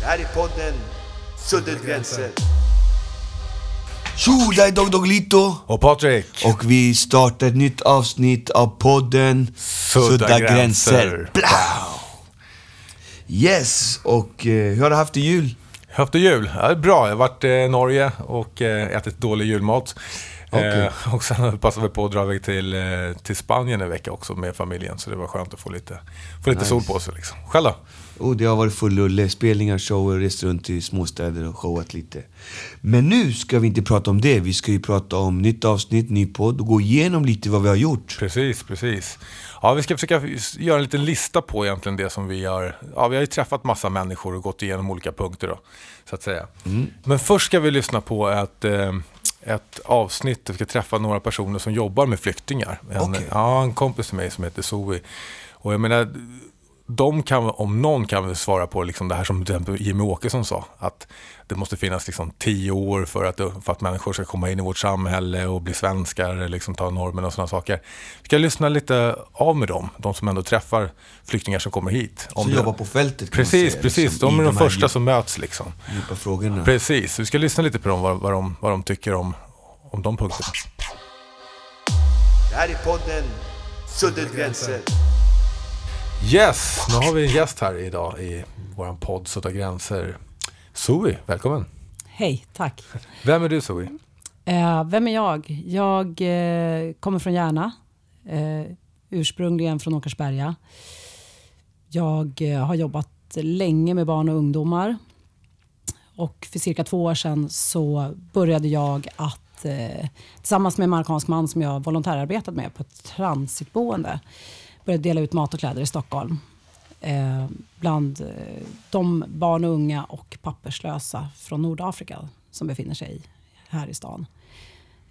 Det här är podden Suddet Gränser. Tjo, det är Dog Doglito. Och Patrik. Och vi startar ett nytt avsnitt av podden Sudda gränser. Blau. Yes, och eh, hur har du haft det jul? Haft det jul. Ja, det är bra. Jag har varit i eh, Norge och eh, ätit dålig julmat. Okej. Eh, och sen passade vi på att dra iväg till, eh, till Spanien en vecka också med familjen. Så det var skönt att få lite, få lite Nice. sol på sig. Liksom. Själv då? Oh, det har varit full rulle. Spelningar, shower, rest runt i småstäder och showat lite. Men nu ska vi inte prata om det. Vi ska ju prata om nytt avsnitt, ny podd och gå igenom lite vad vi har gjort. Precis, precis. Ja, vi ska försöka göra en liten lista på egentligen det som vi har... Ja, vi har ju träffat massa människor och gått igenom olika punkter då, så att säga. Men först ska vi lyssna på ett, eh, ett avsnitt där vi ska träffa några personer som jobbar med flyktingar. En, Okej. Ja, en kompis till mig som heter Zoe. Och jag menar, de kan, om någon kan svara på liksom det här som till exempel Jimmy Åkesson sa. Att det måste finnas liksom tio år för att, för att människor ska komma in i vårt samhälle och bli svenskar, liksom ta normen och sådana saker. Vi ska lyssna lite av med dem, de som ändå träffar flyktingar som kommer hit. Om Som det- jobbar på fältet Precis, säga, precis. liksom, De är de här första djup- som möts liksom. Djupa frågorna. Precis, vi ska lyssna lite på dem, vad, vad, de, vad de tycker om, om de punkterna. Det här är podden Suddet Gränser. Yes, nu har vi en gäst här idag i vår podd Sudda gränser. Zoe, välkommen. Hej, tack. Vem är du Zoe? Eh, vem är jag? Jag eh, kommer från Järna, eh, ursprungligen från Åkersberga. Jag eh, har jobbat länge med barn och ungdomar. Och för cirka två år sedan så började jag att eh, tillsammans med en marockansk man som jag volontärarbetat med på ett transitboende började dela ut mat och kläder i Stockholm. Eh, bland eh, de barn och unga och papperslösa från Nordafrika som befinner sig här i stan.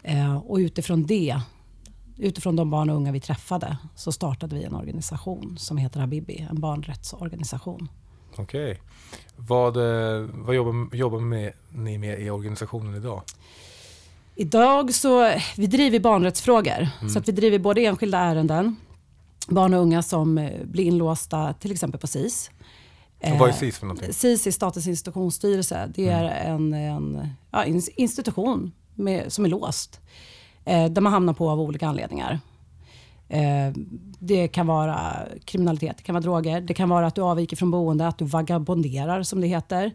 Eh, och utifrån det, utifrån de barn och unga vi träffade, så startade vi en organisation som heter Habibi, en barnrättsorganisation. Okej. Vad, eh, vad jobbar, jobbar med, ni med i organisationen idag? Idag så, vi driver barnrättsfrågor, så att vi driver både enskilda ärenden, barn och unga som eh, blir inlåsta till exempel på SIS. Och vad är Eh, SIS för någonting? SIS är Statens institutionsstyrelse. Det är en, en ja, ins- institution med, som är låst. Eh, där man hamnar på av olika anledningar. Eh, det kan vara kriminalitet, det kan vara droger, det kan vara att du avviker från boende, att du vagabonderar som det heter.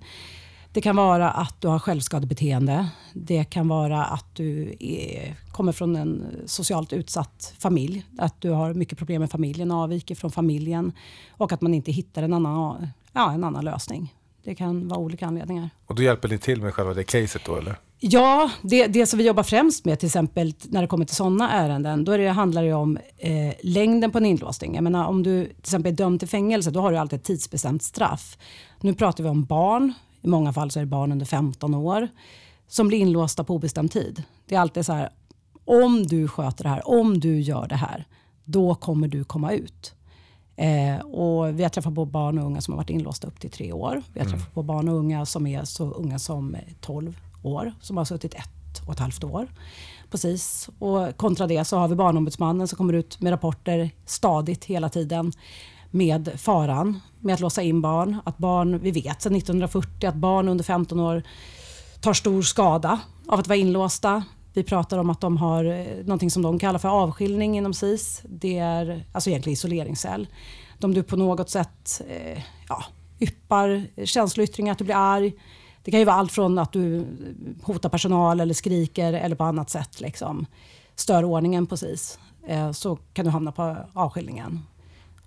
Det kan vara att du har självskadebeteende. Det kan vara att du är, kommer från en socialt utsatt familj. Att du har mycket problem med familjen och avviker från familjen. Och att man inte hittar en annan, ja, en annan lösning. Det kan vara olika anledningar. Och då hjälper ni till med själva det caset då eller? Ja, det, det som vi jobbar främst med till exempel när det kommer till sådana ärenden, då är det, handlar det om eh, längden på en inlåsning. Jag menar, om du till exempel är dömd till fängelse, då har du alltid ett tidsbestämt straff. Nu pratar vi om barn, i många fall så är det barn under 15 år, som blir inlåsta på obestämd tid. Det är alltid så här, om du sköter det här, om du gör det här, då kommer du komma ut. Eh, och vi har träffat på barn och unga som har varit inlåsta upp till tre år. Vi har träffat på barn och unga som är så unga som eh, 12 år, som har suttit ett och ett halvt år. Precis. Och kontra det så har vi Barnombudsmannen som kommer ut med rapporter stadigt hela tiden med faran med att låsa in barn. Att barn, vi vet sedan 1940 att barn under 15 år tar stor skada av att vara inlåsta. Vi pratar om att de har eh, något som de kallar för avskiljning inom SIS. Det är alltså egentligen isoleringscell. Om du på något sätt eh, ja, yppar känsloyttringar, att du blir arg. Det kan ju vara allt från att du eh, hotar personal eller skriker eller på annat sätt liksom, stör ordningen på SIS. Eh, så kan du hamna på avskiljningen.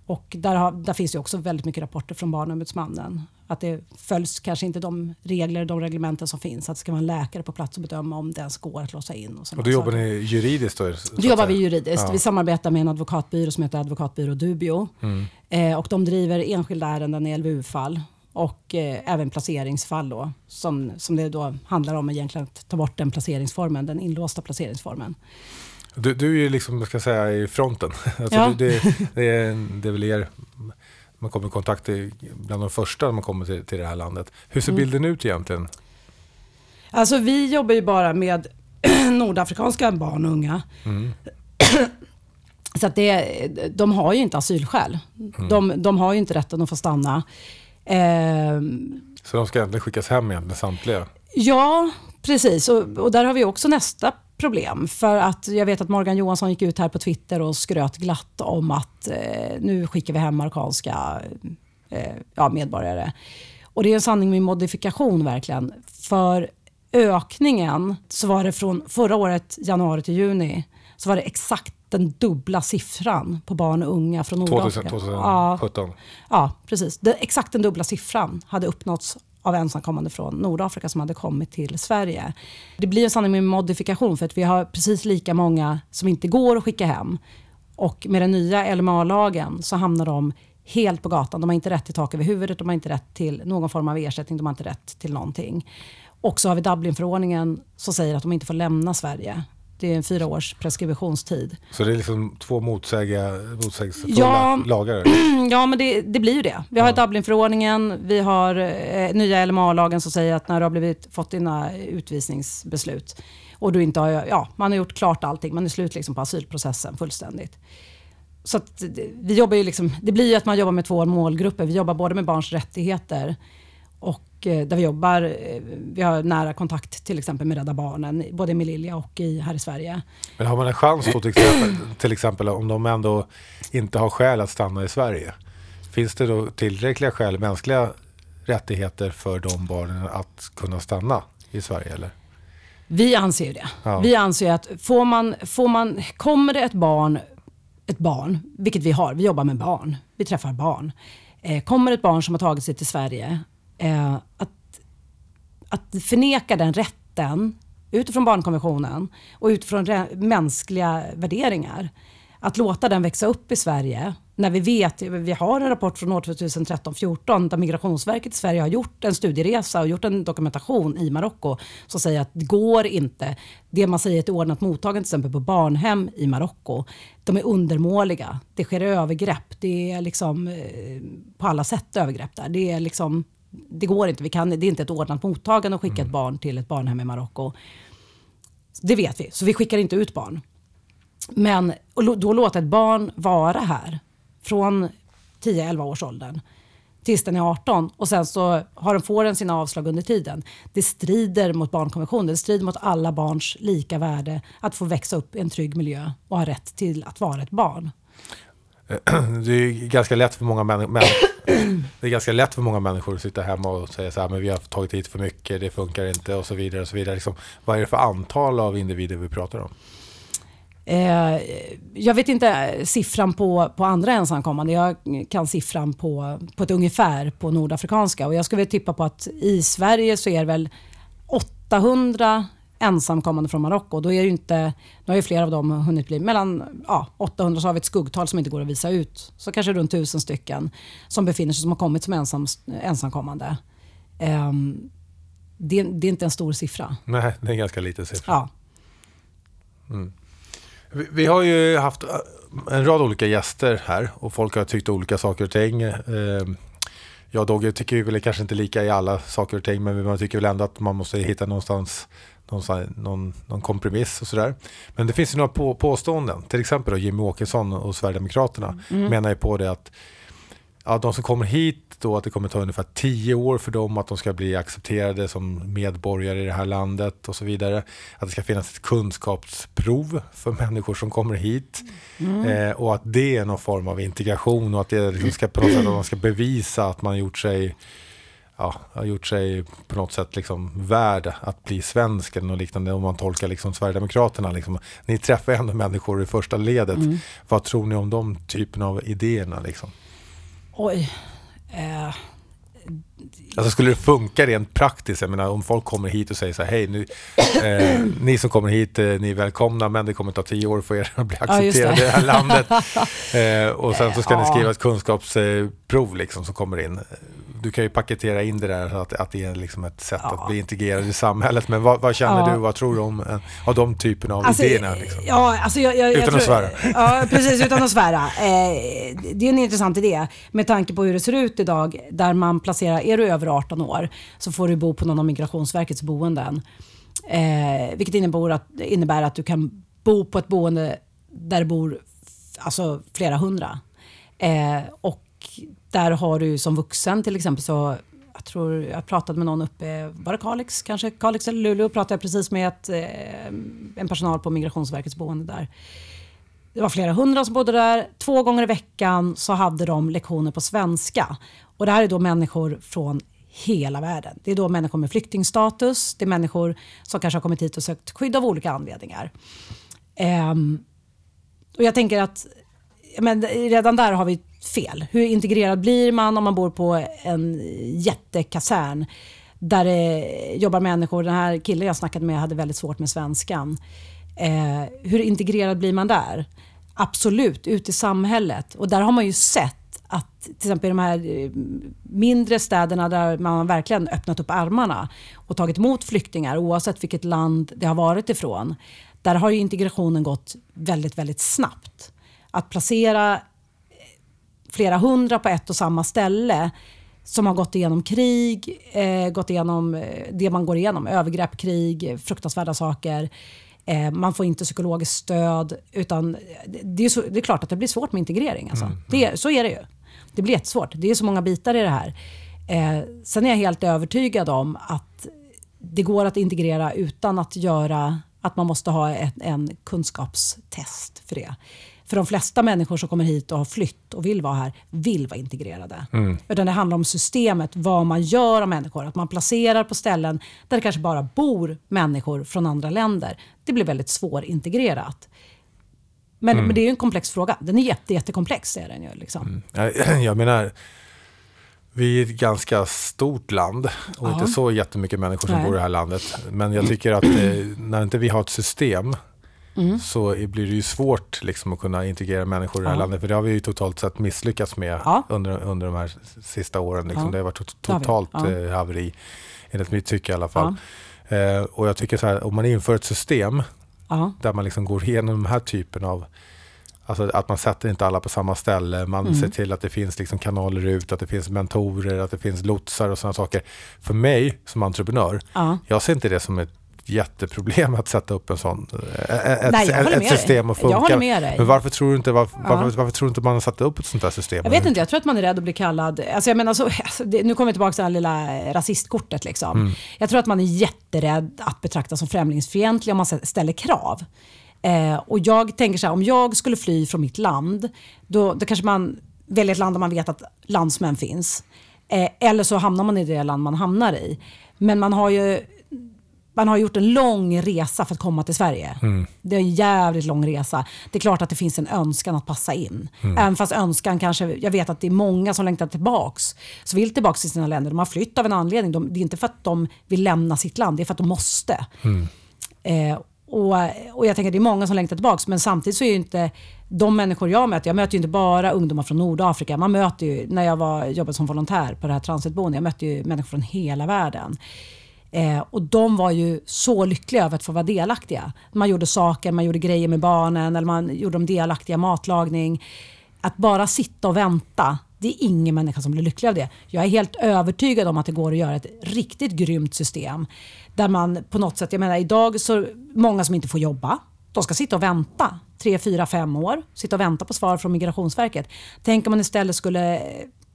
Och där, har, där finns det också väldigt mycket rapporter från Barnombudsmannen. Att det följs kanske inte de regler, de reglementen som finns. Att det ska vara en läkare på plats och bedöma om det ens går att låsa in. Och, Och då jobbar ni juridiskt då? jobbar vi juridiskt. Ja. Vi samarbetar med en advokatbyrå som heter Advokatbyrå Dubio. Mm. Eh, och de driver enskilda ärenden i LVU-fall och eh, även placeringsfall då, som, som det då handlar om egentligen att ta bort den placeringsformen, den inlåsta placeringsformen. Du, du är ju liksom, ska säga, i fronten. Alltså Ja. det, det, det, är, det är väl er, man kommer i kontakt i, bland de första när man kommer till, till det här landet. Hur ser Mm. bilden ut egentligen? Alltså vi jobbar ju bara med nordafrikanska barn och unga. Mm. Så att det, de har ju inte asylskäl. De, de har ju inte rätten att få stanna. Eh, Så de ska egentligen skickas hem igen med samtliga? Ja, precis. Och, och där har vi också nästa problem. För att jag vet att Morgan Johansson gick ut här på Twitter och skröt glatt om att eh, nu skickar vi hem marockanska eh, ja, medborgare. Och det är en sanning med modifikation verkligen. För ökningen så var det från förra året, januari till juni, så var det exakt den dubbla siffran på barn och unga från Nordafrika. 2000, Ja, 2017? Ja, precis. Det, exakt den dubbla siffran hade uppnåtts av ensamkommande från Nordafrika som hade kommit till Sverige. Det blir en sanning med modifikation för att vi har precis lika många som inte går att skicka hem. Och med den nya LMA-lagen så hamnar de helt på gatan. De har inte rätt till tak över huvudet, de har inte rätt till någon form av ersättning, de har inte rätt till någonting. Och så har vi Dublinförordningen som säger att de inte får lämna Sverige. Det är en fyra års preskriptionstid. Så det är liksom två motsäga, motsägelsefulla Ja. lagar? Ja, men det, det blir ju det. Vi har Dublinförordningen, vi har eh, nya LMA-lagen som säger att när du har blivit, fått dina utvisningsbeslut och du inte har, ja, man har gjort klart allting, man är slut liksom på asylprocessen fullständigt. Så att det- vi jobbar ju liksom, det blir ju att man jobbar med två målgrupper. Vi jobbar både med barns rättigheter eh, där vi jobbar, eh, vi har nära kontakt till exempel med Rädda Barnen, både i Melilla och i, här i Sverige. Men har man en chans då till exempel, till exempel om de ändå inte har skäl att stanna i Sverige? Finns det då tillräckliga skäl, mänskliga rättigheter för de barnen att kunna stanna i Sverige? Eller? Vi anser ju det. Ja. Vi anser att får man, får man, kommer det ett barn, ett barn, vilket vi har, vi jobbar med barn, vi träffar barn. Eh, kommer ett barn som har tagit sig till Sverige, eh, att, att förneka den rätten utifrån barnkonventionen och utifrån mänskliga värderingar. Att låta den växa upp i Sverige när vi vet, vi har en rapport från år 2013-14 där Migrationsverket i Sverige har gjort en studieresa och gjort en dokumentation i Marocko som säger att det går inte. Det man säger är ett ordnat mottagande till exempel på barnhem i Marocko, de är undermåliga. Det sker övergrepp. Det är liksom eh, på alla sätt övergrepp där. Det är liksom det går inte. Vi kan, det är inte ett ordnat mottagande att skicka ett barn till ett barnhem i Marocko. Det vet vi, så vi skickar inte ut barn. Men och då låta ett barn vara här från 10-11 års åldern tills den är 18 och sen så har den, får den sina avslag under tiden. Det strider mot barnkonventionen. Det strider mot alla barns lika värde att få växa upp i en trygg miljö och ha rätt till att vara ett barn. Det är ganska lätt för många människor det är ganska lätt för många människor att sitta hemma och säga så här, men vi har tagit hit för mycket, det funkar inte och så vidare. Och så vidare. Liksom, vad är det för antal av individer vi pratar om? Eh, jag vet inte siffran på, på andra ensamkommande. Jag kan siffran på, på ett ungefär på nordafrikanska. Och jag skulle tippa på att i Sverige så är det väl 800 ensamkommande från Marocko. Då är det ju inte, nu har ju flera av dem hunnit bli mellan ja, 800 så har vi ett skuggtal som inte går att visa ut. Så kanske runt 1000 stycken som befinner sig, som har kommit som ensam, ensamkommande. Ehm, det, det är inte en stor siffra. Nej, det är en ganska liten siffra. Ja. Vi, vi har ju haft äh, en rad olika gäster här och folk har tyckt olika saker och ting. Eh, Jag och Dogge tycker väl kanske inte lika i alla saker och ting men man tycker väl ändå att man måste hitta någonstans någonstans- någon, någon kompromiss och sådär. Men det finns ju några på, påståenden. Till exempel då Jimmy Åkesson och Sverigedemokraterna menar ju på det att ja, de som kommer hit då att det kommer ta ungefär tio år för dem att de ska bli accepterade som medborgare i det här landet och så vidare. Att det ska finnas ett kunskapsprov för människor som kommer hit. Eh, och att det är någon form av integration och att det liksom ska på något sätt att man ska bevisa att man gjort sig ja, har gjort sig på något sätt liksom värd att bli svensk eller något liknande om man tolkar liksom Sverigedemokraterna. Liksom. Ni träffar ändå människor i första ledet. Vad tror ni om de typen av idéerna? Liksom? Oj. Eh, Alltså skulle det funka rent praktiskt? Jag menar om folk kommer hit och säger så här, hej, nu, eh, ni som kommer hit, eh, ni är välkomna, men det kommer ta tio år för er att bli Ja, accepterade i det här landet. Eh, och sen så ska ni Ja. skriva ett kunskapsprov liksom, som kommer in. Du kan ju paketera in det där så att, att det är liksom ett sätt Ja. att bli integrerad i samhet. Men vad, vad känner Ja. du, vad tror du om, eh, av de typerna av Alltså, idéerna? Liksom? Ja, alltså jag, jag, Utan jag att svära. Ja, precis. Utan att svära. Eh, det är en intressant idé med tanke på hur det ser ut idag. Där man placerar, är du över 18 år så får du bo på någon av Migrationsverkets boenden. Eh, vilket innebär att, innebär att du kan bo på ett boende där det bor alltså, flera hundra. Eh, och där har du som vuxen till exempel så jag tror jag pratade med någon uppe, var det Kalix kanske? Kalix eller Luleå pratade jag precis med ett, eh, en personal på Migrationsverkets boende där. Det var flera hundra som bodde där. Två gånger i veckan så hade de lektioner på svenska. Och det här är då människor från hela världen. Det är då människor med flyktingstatus, det är människor som kanske har kommit hit och sökt skydd av olika anledningar. Um, och jag tänker att men redan där har vi fel. Hur integrerad blir man om man bor på en jättekasern där det jobbar människor. Den här killen jag snackade med hade väldigt svårt med svenskan. Eh, hur integrerad blir man där? Absolut, ut i samhället. Och där har man ju sett att till exempel i de här eh, mindre städerna där man verkligen öppnat upp armarna och tagit emot flyktingar oavsett vilket land det har varit ifrån. Där har ju integrationen gått väldigt, väldigt snabbt. Att placera flera hundra på ett och samma ställe som har gått igenom krig, eh, gått igenom eh, det man går igenom, övergrepp, krig, fruktansvärda saker. Eh, man får inte psykologiskt stöd. Utan det är, så, det är klart att det blir svårt med integrering. Alltså. Mm. Det, så är det ju. Det blir jättesvårt. Det är så många bitar i det här. Eh, sen är jag helt övertygad om att det går att integrera utan att göra att man måste ha ett, en kunskapstest för det. För de flesta människor som kommer hit och har flytt och vill vara här, vill vara integrerade. Mm. Utan det handlar om systemet, vad man gör av människor. Att man placerar på ställen där det kanske bara bor människor från andra länder. Det blir väldigt svårintegrerat. Men, mm. men det är ju en komplex fråga. Den är jätte, jättekomplex. Är den ju, liksom. Mm. Jag, jag menar, vi är ett ganska stort land och ja. inte så jättemycket människor som Nej. bor i det här landet. Men jag tycker att eh, när inte vi har ett system mm. så blir det ju svårt liksom, att kunna integrera människor i det här ja. landet. För det har vi ju totalt sett misslyckats med ja. under, under de här sista åren. Liksom. Det har varit to totalt ja. Eh, haveri, enligt mitt tycke i alla fall. Eh, och jag tycker så här, om man inför ett system där man liksom går igenom den här typen av Alltså att man sätter inte alla på samma ställe, man mm. ser till att det finns liksom kanaler ut, att det finns mentorer, att det finns lotsar och sådana saker. För mig som entreprenör, ja. jag ser inte det som ett jätteproblem att sätta upp en sån, eh, ett, Nej, ett system och funka. Jag håller med dig. Men varför tror du inte, varför, ja. varför, varför, tror du inte man har satt upp ett sånt här system? Jag vet inte, jag tror att man är rädd att bli kallad, alltså jag menar så, alltså, nu kommer vi tillbaka till det här lilla rasistkortet liksom. Mm. Jag tror att man är jätterädd att betraktas som främlingsfientlig om man ställer krav. Eh, och jag tänker så här, om jag skulle fly från mitt land, då, då kanske man väljer ett land där man vet att landsmän finns. Eh, eller så hamnar man i det land man hamnar i. Men man har ju man har gjort en lång resa för att komma till Sverige. Mm. Det är en jävligt lång resa. Det är klart att det finns en önskan att passa in. Mm. Även fast önskan kanske, jag vet att det är många som längtar tillbaks, så vill tillbaks till sina länder. De har flytt av en anledning. De, det är inte för att de vill lämna sitt land, det är för att de måste. Mm. Eh, och, och jag tänker att det är många som längtar tillbaka, men samtidigt så är ju inte de människor jag möter, jag möter ju inte bara ungdomar från Nordafrika. Man möter ju, när jag var, jobbade som volontär på det här transitboendet, jag mötte ju människor från hela världen. Eh, och de var ju så lyckliga över att få vara delaktiga. Man gjorde saker, man gjorde grejer med barnen, eller man gjorde dem delaktiga matlagning. Att bara sitta och vänta, det är ingen människa som blir lycklig av det. Jag är helt övertygad om att det går att göra ett riktigt grymt system. Där man på något sätt, jag menar idag så många som inte får jobba, de ska sitta och vänta tre, fyra, fem år. Sitta och vänta på svar från Migrationsverket. Tänk om man istället skulle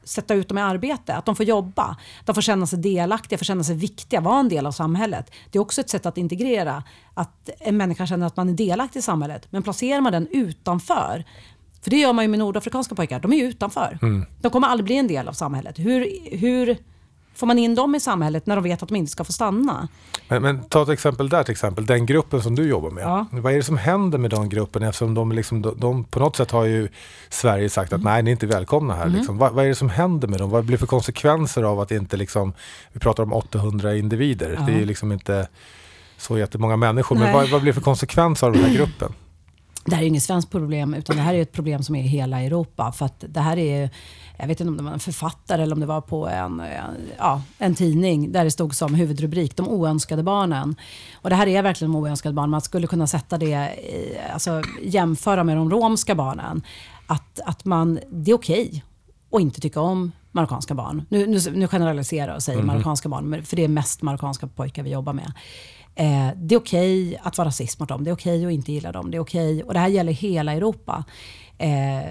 sätta ut dem i arbete, att de får jobba. De får känna sig delaktiga, får känna sig viktiga, vara en del av samhället. Det är också ett sätt att integrera, att en människa känner att man är delaktig i samhället. Men placerar man den utanför, för det gör man ju med nordafrikanska pojkar, de är ju utanför. Mm. De kommer aldrig bli en del av samhället. Hur, hur får man in dem i samhället när de vet att de inte ska få stanna? Men, men ta ett exempel där till exempel, den gruppen som du jobbar med. Ja. Vad är det som händer med den gruppen eftersom de, liksom, de, de på något sätt har ju Sverige sagt att mm. nej, ni är inte välkomna här. Mm. Liksom. Vad, vad, är det som händer med dem? Vad blir för konsekvenser av att inte liksom, vi pratar om 800 individer, ja. det är ju liksom inte så jättemånga människor, nej. men vad, vad blir för konsekvenser av den här gruppen? Det här är inget svenskt problem, utan det här är ett problem som är i hela Europa. För att det här är jag vet inte om det var en författare eller om det var på en, en, ja, en tidning där det stod som huvudrubrik De oönskade barnen. Och det här är verkligen de oönskade barnen. Man skulle kunna sätta det, i, alltså jämföra med de romska barnen. Att, att man, det är okej okay att inte tycka om marockanska barn. Nu, nu, nu generaliserar jag och säger mm. marockanska barn, för det är mest marockanska pojkar vi jobbar med. Eh, det är okej okay att vara rasist mot dem, det är okej okay att inte gilla dem, det är okej. Okay, och det här gäller hela Europa. Eh,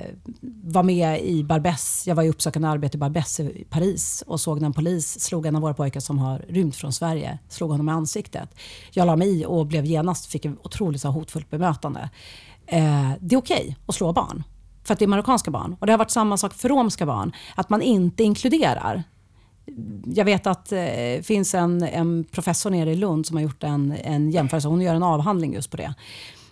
var med i Barbès, jag var i uppsökande arbete i Barbès i Paris och såg när en polis slog en av våra pojkar som har rymt från Sverige, slog honom i ansiktet. Jag la mig i och blev genast, fick ett otroligt så hotfullt bemötande. Eh, det är okej att slå barn, för att det är marockanska barn. Och det har varit samma sak för romska barn, att man inte inkluderar jag vet att det eh, finns en, en professor nere i Lund som har gjort en, en jämförelse. Hon gör en avhandling just på det.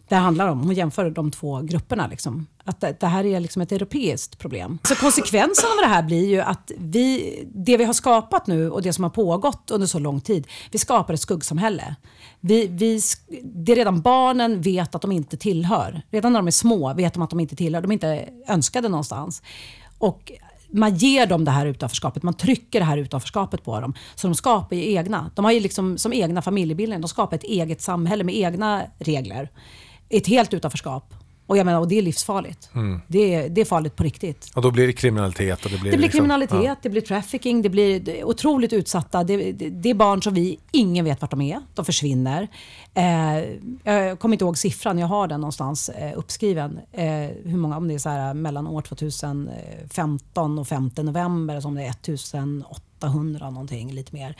Det handlar om, hon jämför de två grupperna. Liksom. Att det, det här är liksom ett europeiskt problem. Så konsekvensen av det här blir ju att vi, det vi har skapat nu och det som har pågått under så lång tid, vi skapar ett skuggsamhälle. Vi, vi, det är redan barnen vet att de inte tillhör. Redan när de är små vet de att de inte tillhör. De är inte önskade någonstans. Och man ger dem det här utanförskapet, man trycker det här utanförskapet på dem. Så de skapar ju egna. De har ju liksom som egna familjebildningar, de skapar ett eget samhälle med egna regler. Ett helt utanförskap. Och, jag menar, och det är livsfarligt. Mm. Det, är, det är farligt på riktigt. Och då blir det kriminalitet? Och det blir, det blir liksom, kriminalitet, ja. det blir trafficking, det blir det otroligt utsatta. Det, det, det, är barn som vi, ingen vet vart de är. De försvinner. Eh, jag kommer inte ihåg siffran, jag har den någonstans eh, uppskriven. Eh, hur många, om det är så här, mellan år 2015 och 5 november, som det är 1800 någonting, lite mer.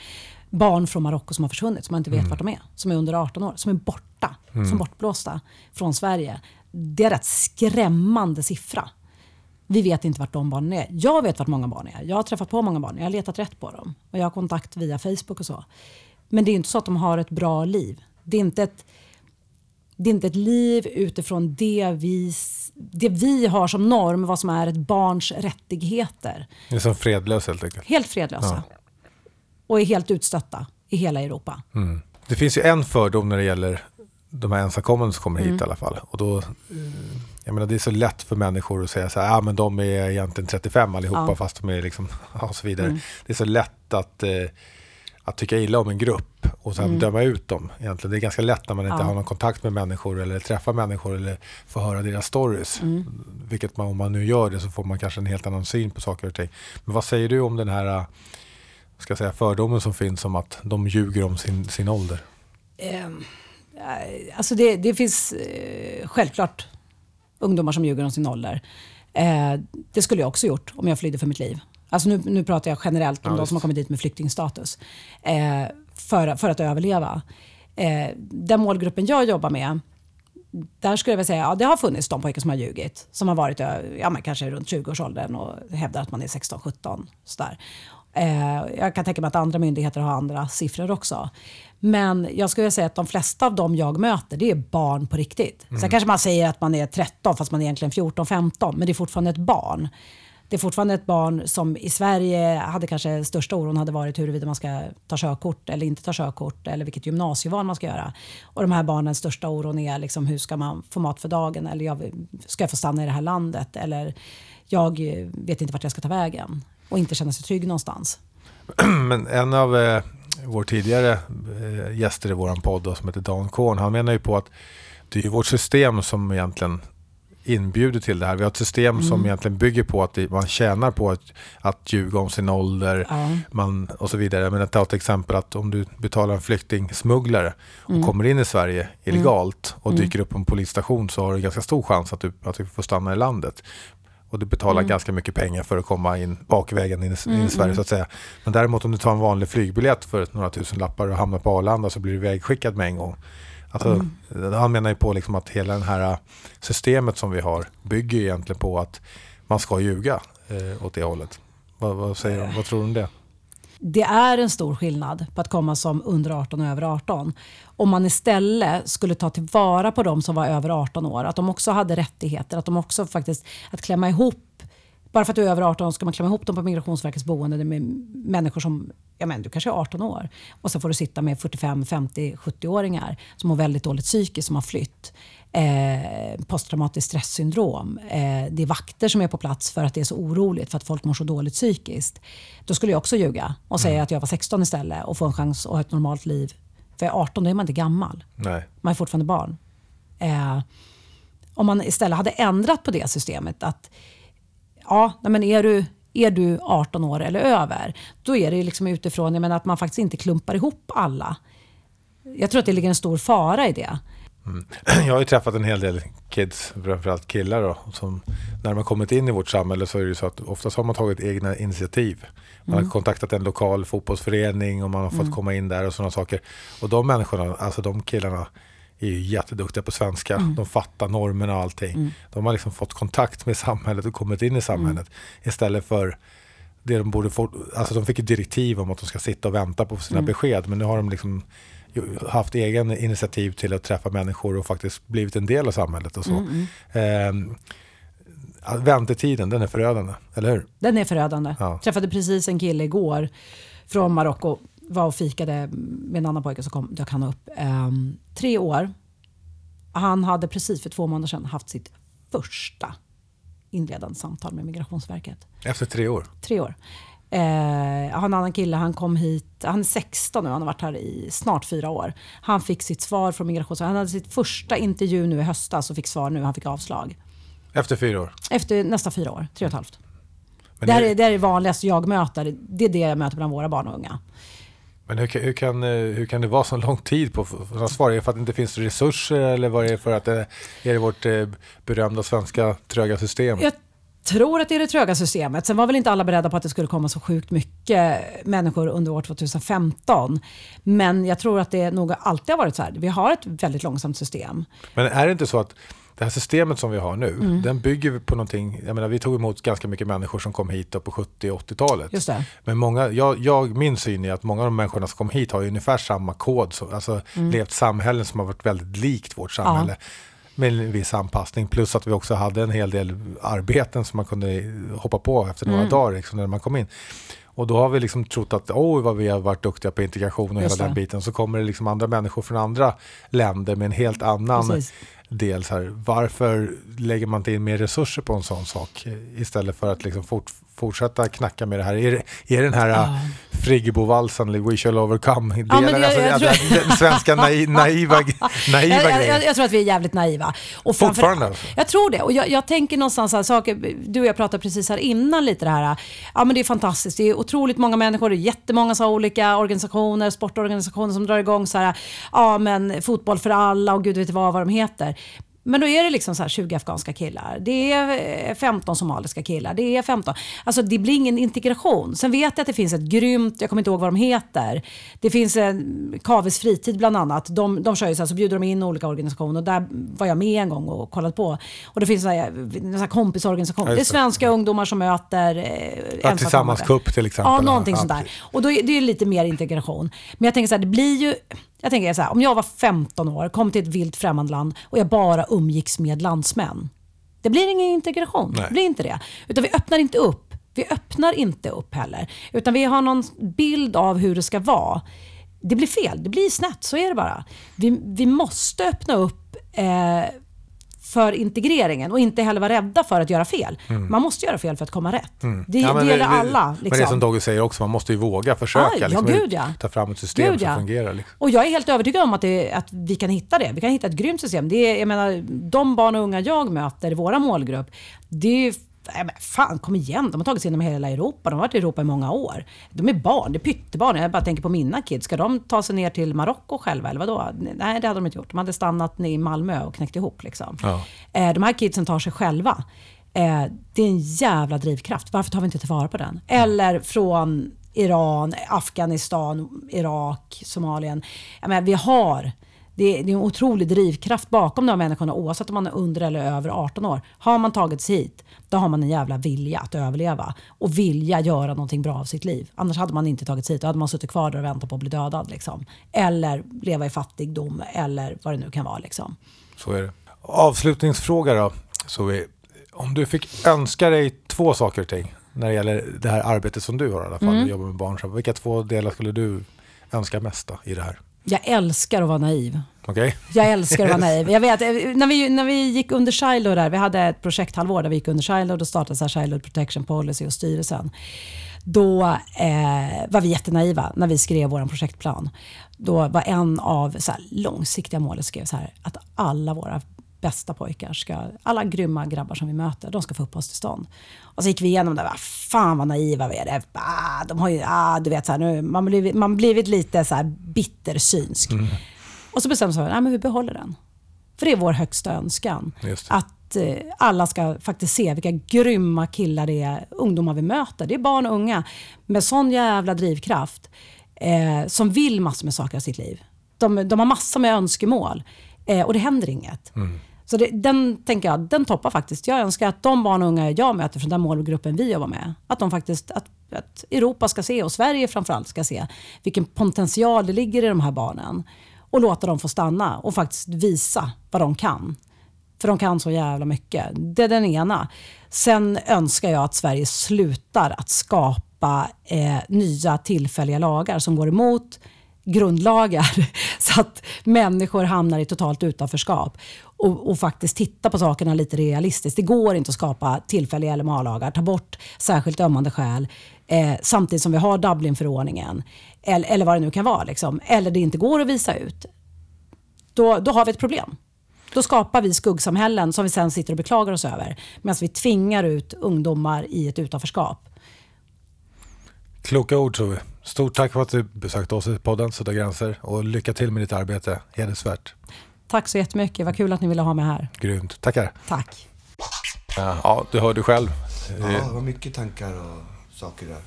Barn från Marocko som har försvunnit, som man inte vet mm. vart de är. Som är under 18 år, som är borta, mm. som bortblåsta från Sverige det är en rätt skrämmande siffra. Vi vet inte vart de barnen är. Jag vet vart många barn är. Jag har träffat på många barn. Jag har letat rätt på dem. Och jag har kontakt via Facebook och så. Men det är inte så att de har ett bra liv. Det är inte ett, det är inte ett liv utifrån det vi, det vi har som norm, vad som är ett barns rättigheter. Det är som fredlösa helt enkelt. Helt fredlösa. Ja. Och är helt utstötta i hela Europa. Mm. Det finns ju en fördom när det gäller de här ensamkommande som kommer hit mm. i alla fall. Och då, jag menar, det är så lätt för människor att säga så här, ah, men de är egentligen 35 allihopa ja. fast de är liksom, och så vidare. Mm. Det är så lätt att, eh, att tycka illa om en grupp och sen mm. döma ut dem. Egentligen. Det är ganska lätt när man inte ja. har någon kontakt med människor eller träffar människor eller får höra deras stories. Mm. Vilket man, om man nu gör det så får man kanske en helt annan syn på saker och ting. Men vad säger du om den här ska säga, fördomen som finns om att de ljuger om sin, sin ålder? Um Eh, alltså det, det finns eh, självklart ungdomar som ljuger om sin ålder. Eh, det skulle jag också gjort om jag flydde för mitt liv. Alltså nu, nu pratar jag generellt om ja, de som har kommit dit med flyktingstatus. Eh, för, för att överleva. Eh, den målgruppen jag jobbar med, där skulle jag vilja säga, ja det har funnits de pojkar som har ljugit. Som har varit ja, men kanske runt 20-årsåldern och hävdar att man är 16-17. Eh, jag kan tänka mig att andra myndigheter har andra siffror också. Men jag skulle säga att de flesta av dem jag möter, det är barn på riktigt. Mm. Sen kanske man säger att man är 13 fast man är egentligen 14-15, men det är fortfarande ett barn. Det är fortfarande ett barn som i Sverige hade kanske största oron hade varit huruvida man ska ta körkort eller inte ta körkort eller vilket gymnasieval man ska göra. Och de här barnens största oron är liksom hur ska man få mat för dagen eller jag, ska jag få stanna i det här landet eller jag vet inte vart jag ska ta vägen och inte känna sig trygg någonstans. Men en av eh, vår tidigare eh, gäster i vår podd då, som heter Dan Korn, han menar ju på att det är vårt system som egentligen inbjuder till det här. Vi har ett system mm. som egentligen bygger på att man tjänar på att, att ljuga om sin ålder ja. man, och så vidare. Men ta ett exempel att om du betalar en flyktingsmugglare och mm. kommer in i Sverige illegalt mm. och dyker upp på en polisstation så har du ganska stor chans att du, att du får stanna i landet och du betalar mm. ganska mycket pengar för att komma in bakvägen in, in i mm, Sverige mm. så att säga. Men däremot om du tar en vanlig flygbiljett för några tusen lappar och hamnar på Arlanda så blir du vägskickad med en gång. Alltså, mm. Han menar ju på liksom att hela det här systemet som vi har bygger egentligen på att man ska ljuga eh, åt det hållet. Vad, vad, säger, vad tror du om det? Det är en stor skillnad på att komma som under 18 och över 18. Om man istället skulle ta tillvara på de som var över 18 år, att de också hade rättigheter, att de också faktiskt, att klämma ihop bara för att du är över 18 ska man klämma ihop dem på Migrationsverkets boende med människor som, ja men du kanske är 18 år. Och så får du sitta med 45, 50, 70-åringar som mår väldigt dåligt psykiskt, som har flytt eh, posttraumatiskt stresssyndrom. Eh, det är vakter som är på plats för att det är så oroligt, för att folk mår så dåligt psykiskt. Då skulle jag också ljuga och säga mm. att jag var 16 istället och få en chans att ha ett normalt liv. För 18 då är man inte gammal. Nej. Man är fortfarande barn. Eh, om man istället hade ändrat på det systemet, att ja, men är du är du 18 år eller över, då är det liksom utifrån jag menar, att man faktiskt inte klumpar ihop alla. Jag tror att det ligger en stor fara i det. Jag har ju träffat en hel del kids, framförallt killar då, som när har kommit in i vårt samhälle så är det ju så att oftast har man tagit egna initiativ. Man har kontaktat en lokal fotbollsförening och man har fått komma in där och sådana saker. Och de människorna, alltså de killarna är ju jätteduktiga på svenska. De fattar normerna och allting. De har liksom fått kontakt med samhället och kommit in i samhället istället för det de borde få, alltså de fick ju direktiv om att de ska sitta och vänta på sina besked men nu har de liksom haft egen initiativ till att träffa människor och faktiskt blivit en del av samhället och så. Ehm, ja, väntetiden, den är förödande, eller hur? Den är förödande. Ja. Träffade precis en kille igår från Marocko. Var och fikade med en annan pojke som kom, dök han upp. Ehm, tre år. Han hade precis för två månader sedan haft sitt första inledande samtal med Migrationsverket. Efter tre år. Tre år. Eh, jag har en annan kille, han kom hit, han är 16 nu, han har varit här i snart fyra år. Han fick sitt svar från Migrationsverket. Han hade sitt första intervju nu i höstas och fick svar nu, han fick avslag. Efter fyra år. Efter nästa fyra år, tre och ett halvt. Men, Det här är det här är det vanligaste jag möter. Det är det jag möter bland våra barn och unga. men hur, kan- hur, kan, eh, hur kan det vara så lång tid på att svara? Är det för att det inte finns resurser eller vad är det för att det är det vårt eh, berömda svenska tröga system? Jag tror att det är det tröga systemet. Sen var väl inte alla beredda på att det skulle komma så sjukt mycket människor under år 2015. Men jag tror att det nog alltid har varit så här. Vi har ett väldigt långsamt system. Men är det inte så att det här systemet som vi har nu, Mm. den bygger på någonting, jag menar vi tog emot ganska mycket människor som kom hit på 70 och 80-talet. Just det. Men många, jag, jag, min syn är att många av de människorna som kom hit har ungefär samma kod, så, alltså Mm. levt samhällen som har varit väldigt likt vårt samhälle. Med en viss anpassning, plus att vi också hade en hel del arbeten som man kunde hoppa på efter några Mm. dagar liksom, när man kom in. Och då har vi liksom trott att oj vad vi har varit duktiga på integration och Just hela den det. biten. Så kommer det liksom andra människor från andra länder med en helt annan Precis. del. Så här, varför lägger man inte in mer resurser på en sån sak eh, istället för att liksom fort, fortsätta knacka med det här? Är, det- är den här ja. Friggebovalsen, eller We shall overcome, delen, men jag- alltså, jag tror- den svenska nai, naiva, naiva jag, grejen? jag, jag tror att vi är jävligt naiva. Och framför- Fortfarande alltså? Jag tror det. Och jag, tänker någonstans här, saker, du och jag pratade precis här innan lite det här. Ja men det är fantastiskt. Det är otroligt många människor, det är jättemånga så olika organisationer, sportorganisationer som drar igång så här, ja men fotboll för alla och gud vet vad, vad de heter. Men då är det liksom så här 20 afghanska killar. Det är eh, 15 somaliska killar. Det är 15. Alltså det blir ingen integration. Sen vet jag att det finns ett grymt, jag kommer inte ihåg vad de heter. Det finns en Kavis fritid bland annat. De, de kör ju så här, så bjuder de in olika organisationer. Och där var jag med en gång och kollat på. Och det finns så här, en sån här kompisorganisation. Det är svenska ungdomar som möter eh, Ja. Tillsammans Cup till exempel. Ja, någonting Ja, sånt där. Och då är det är lite mer integration. Men jag tänker så här, det blir ju... Jag tänker så här, om jag var 15 år, kom till ett vilt främmande land och jag bara umgicks med landsmän. Det blir ingen integration. Nej. Det blir inte det. Utan vi öppnar inte upp. Vi öppnar inte upp heller. Utan vi har någon bild av hur det ska vara. Det blir fel. Det blir snett. Så är det bara. Vi, vi måste öppna upp eh, för integreringen och inte heller vara rädda för att göra fel. Man måste göra fel för att komma rätt. Det, Mm. Ja, men det gäller alla. Men det är Liksom. som Dogge säger också, man måste ju våga försöka. Ja, ja, liksom, gud, ja. Ta fram ett system Gud, som ja. fungerar. Liksom. Och jag är helt övertygad om att, det, att vi kan hitta det. Vi kan hitta ett grymt system. Det är, jag menar, de barn och unga jag möter i vår målgrupp, det är Nej, men fan, kom igen. De har tagit sig igenom hela Europa. De har varit i Europa i många år. De är barn, det är pyttebarn. Jag bara tänker på mina kids. Ska de ta sig ner till Marocko själva eller vadå? Nej, det hade de inte gjort. De hade stannat i Malmö och knäckt ihop. Liksom. Ja. Eh, de här kidsen tar sig själva. Eh, det är en jävla drivkraft. Varför tar vi inte tillvara på den? Eller från Iran, Afghanistan, Irak, Somalien. Jag menar, vi har det är, det är en otrolig drivkraft bakom de här människorna oavsett om man är under eller över 18 år. Har man tagit sig hit, då har man en jävla vilja att överleva och vilja göra någonting bra av sitt liv. Annars hade man inte tagit sig hit. Då hade man suttit kvar där och väntat på att bli dödad. Liksom. Eller leva i fattigdom eller vad det nu kan vara. Liksom. Så är det. Avslutningsfråga då. Så vi, om du fick önska dig två saker och ting när det gäller det här arbetet som du har i alla fall, Mm. jobbar med barn. Så vilka två delar skulle du önska mest då, i det här? Jag älskar att vara naiv. Okej? Jag älskar att vara naiv. Jag vet, eh, när, vi, när vi gick under Childhood, där, vi hade ett projekthalvår där vi gick under Childhood och startade så här Childhood Protection Policy och styrelsen. Då eh, var vi jättenaiva när vi skrev vår projektplan. Då var en av så här, långsiktiga målet skrev så här, att alla våra bästa pojkar, ska, alla grymma grabbar som vi möter, de ska få uppehållstillstånd. Och så gick vi igenom det, va, fan vad naiva vi är. Ah, de har ju, ah, du vet, så här, nu, man blivit, man blivit lite så här bittersynsk. Och så bestämde vi att vi behåller den. För det är vår högsta önskan. Att eh, alla ska faktiskt se vilka grymma killar det är, ungdomar vi möter. Det är barn och unga med sån jävla drivkraft eh, som vill massor med saker i sitt liv. De, de har massor med önskemål eh, och det händer inget. Så det, den tänker jag, den toppar faktiskt. Jag önskar att de barn och unga jag möter från den målgruppen vi jobbar med, att de faktiskt, att, att Europa ska se och Sverige framförallt ska se vilken potential det ligger i de här barnen och låta dem få stanna och faktiskt visa vad de kan. För de kan så jävla mycket. Det är den ena. Sen önskar jag att Sverige slutar att skapa eh, nya tillfälliga lagar som går emot grundlagar så att människor hamnar i totalt utanförskap och, och faktiskt titta på sakerna lite realistiskt. Det går inte att skapa tillfälliga LMA-lagar, ta bort särskilt ömmande skäl eh, samtidigt som vi har Dublinförordningen eller, eller vad det nu kan vara. Liksom. Eller det inte går att visa ut. Då, då har vi ett problem. Då skapar vi skuggsamhällen som vi sen sitter och beklagar oss över medan vi tvingar ut ungdomar i ett utanförskap. Kloka ord Tove. Stort tack för att du besökte oss i podden Sudda gränser och lycka till med ditt arbete. Hedersvärt. Tack så jättemycket. Vad kul att ni ville ha mig här. Grymt. Tackar. Tack. Ja, du hörde själv. Ja, det var mycket tankar och saker där.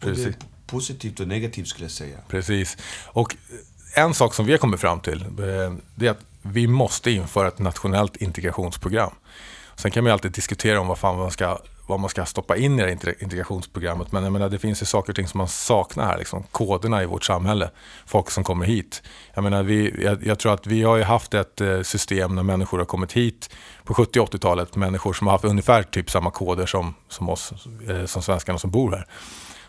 Precis. positivt och negativt skulle jag säga. Precis. Och en sak som vi har kommit fram till eh, det är att vi måste införa ett nationellt integrationsprogram. Sen kan man ju alltid diskutera om vad, fan man, ska, vad man ska stoppa in i det här integrationsprogrammet. Men jag menar, det finns ju saker och ting som man saknar här. Liksom, koderna i vårt samhälle. Folk som kommer hit. Jag, menar, vi, jag, jag tror att vi har ju haft ett eh, system när människor har kommit hit på 70 80-talet. Människor som har haft ungefär typ samma koder som, som oss, eh, som svenskarna som bor här.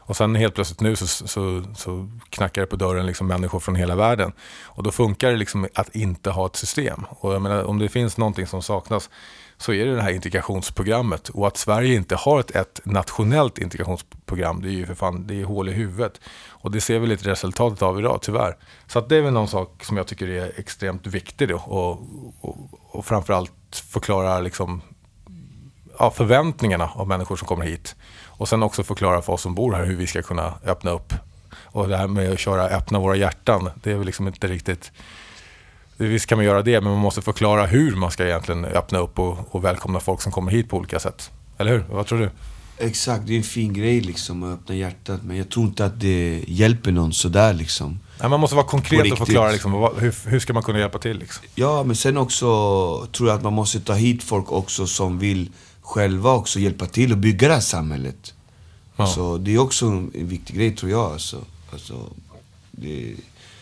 Och sen helt plötsligt nu så, så, så knackar det på dörren liksom människor från hela världen. Och då funkar det liksom att inte ha ett system. Och jag menar, om det finns någonting som saknas så är det det här integrationsprogrammet. Och att Sverige inte har ett, ett nationellt integrationsprogram, det är ju för fan, det är hål i huvudet. Och det ser vi lite resultatet av idag, tyvärr. Så att det är väl någon sak som jag tycker är extremt viktig då. Och, och, och framförallt förklara liksom, ja, förväntningarna av människor som kommer hit. Och sen också förklara för oss som bor här hur vi ska kunna öppna upp. Och det här med att köra öppna våra hjärtan, det är väl liksom inte riktigt... Visst kan man göra det, men man måste förklara hur man ska egentligen öppna upp och, och välkomna folk som kommer hit på olika sätt. Eller hur? Vad tror du? Exakt, det är en fin grej liksom att öppna hjärtat. Men jag tror inte att det hjälper någon sådär liksom. Nej, man måste vara konkret och förklara liksom, vad, hur, hur ska man kunna hjälpa till. Liksom. Ja, men sen också tror jag att man måste ta hit folk också som vill själva också hjälpa till och bygga det här samhället. Ja. Så det är också en viktig grej tror jag. Alltså, alltså, det,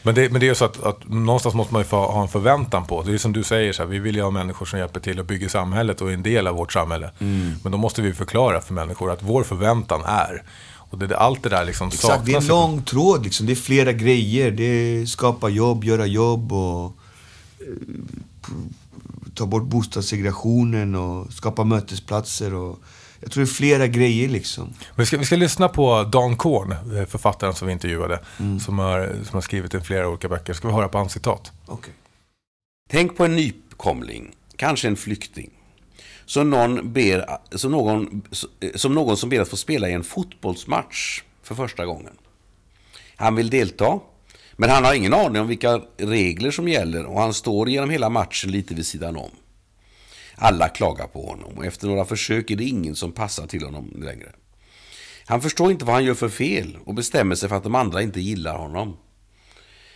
Men det, men det är ju så att, att någonstans måste man ju få ha en förväntan på. Det är som du säger, så här, vi vill ju ha människor som hjälper till och bygger samhället och är en del av vårt samhälle. Mm. Men då måste vi förklara för människor att vår förväntan är. Och det, allt det där liksom Exakt, det är en saknas. lång tråd liksom. Det är flera grejer. Det är skapa jobb, göra jobb och eh, ta bort bostadssegregationen och skapa mötesplatser. Och, jag tror det är flera grejer liksom. Vi ska, vi ska lyssna på Dan Korn, eh, författaren som vi intervjuade, Mm. som, har, som har skrivit i flera olika böcker. Ska vi höra på hans citat? Okej. Tänk på en nykomling, kanske en flykting. Som någon, ber, som, någon, som någon som ber att få spela i en fotbollsmatch för första gången. Han vill delta, men han har ingen aning om vilka regler som gäller och han står genom hela matchen lite vid sidan om. Alla klagar på honom och efter några försök är det ingen som passar till honom längre. Han förstår inte vad han gör för fel och bestämmer sig för att de andra inte gillar honom.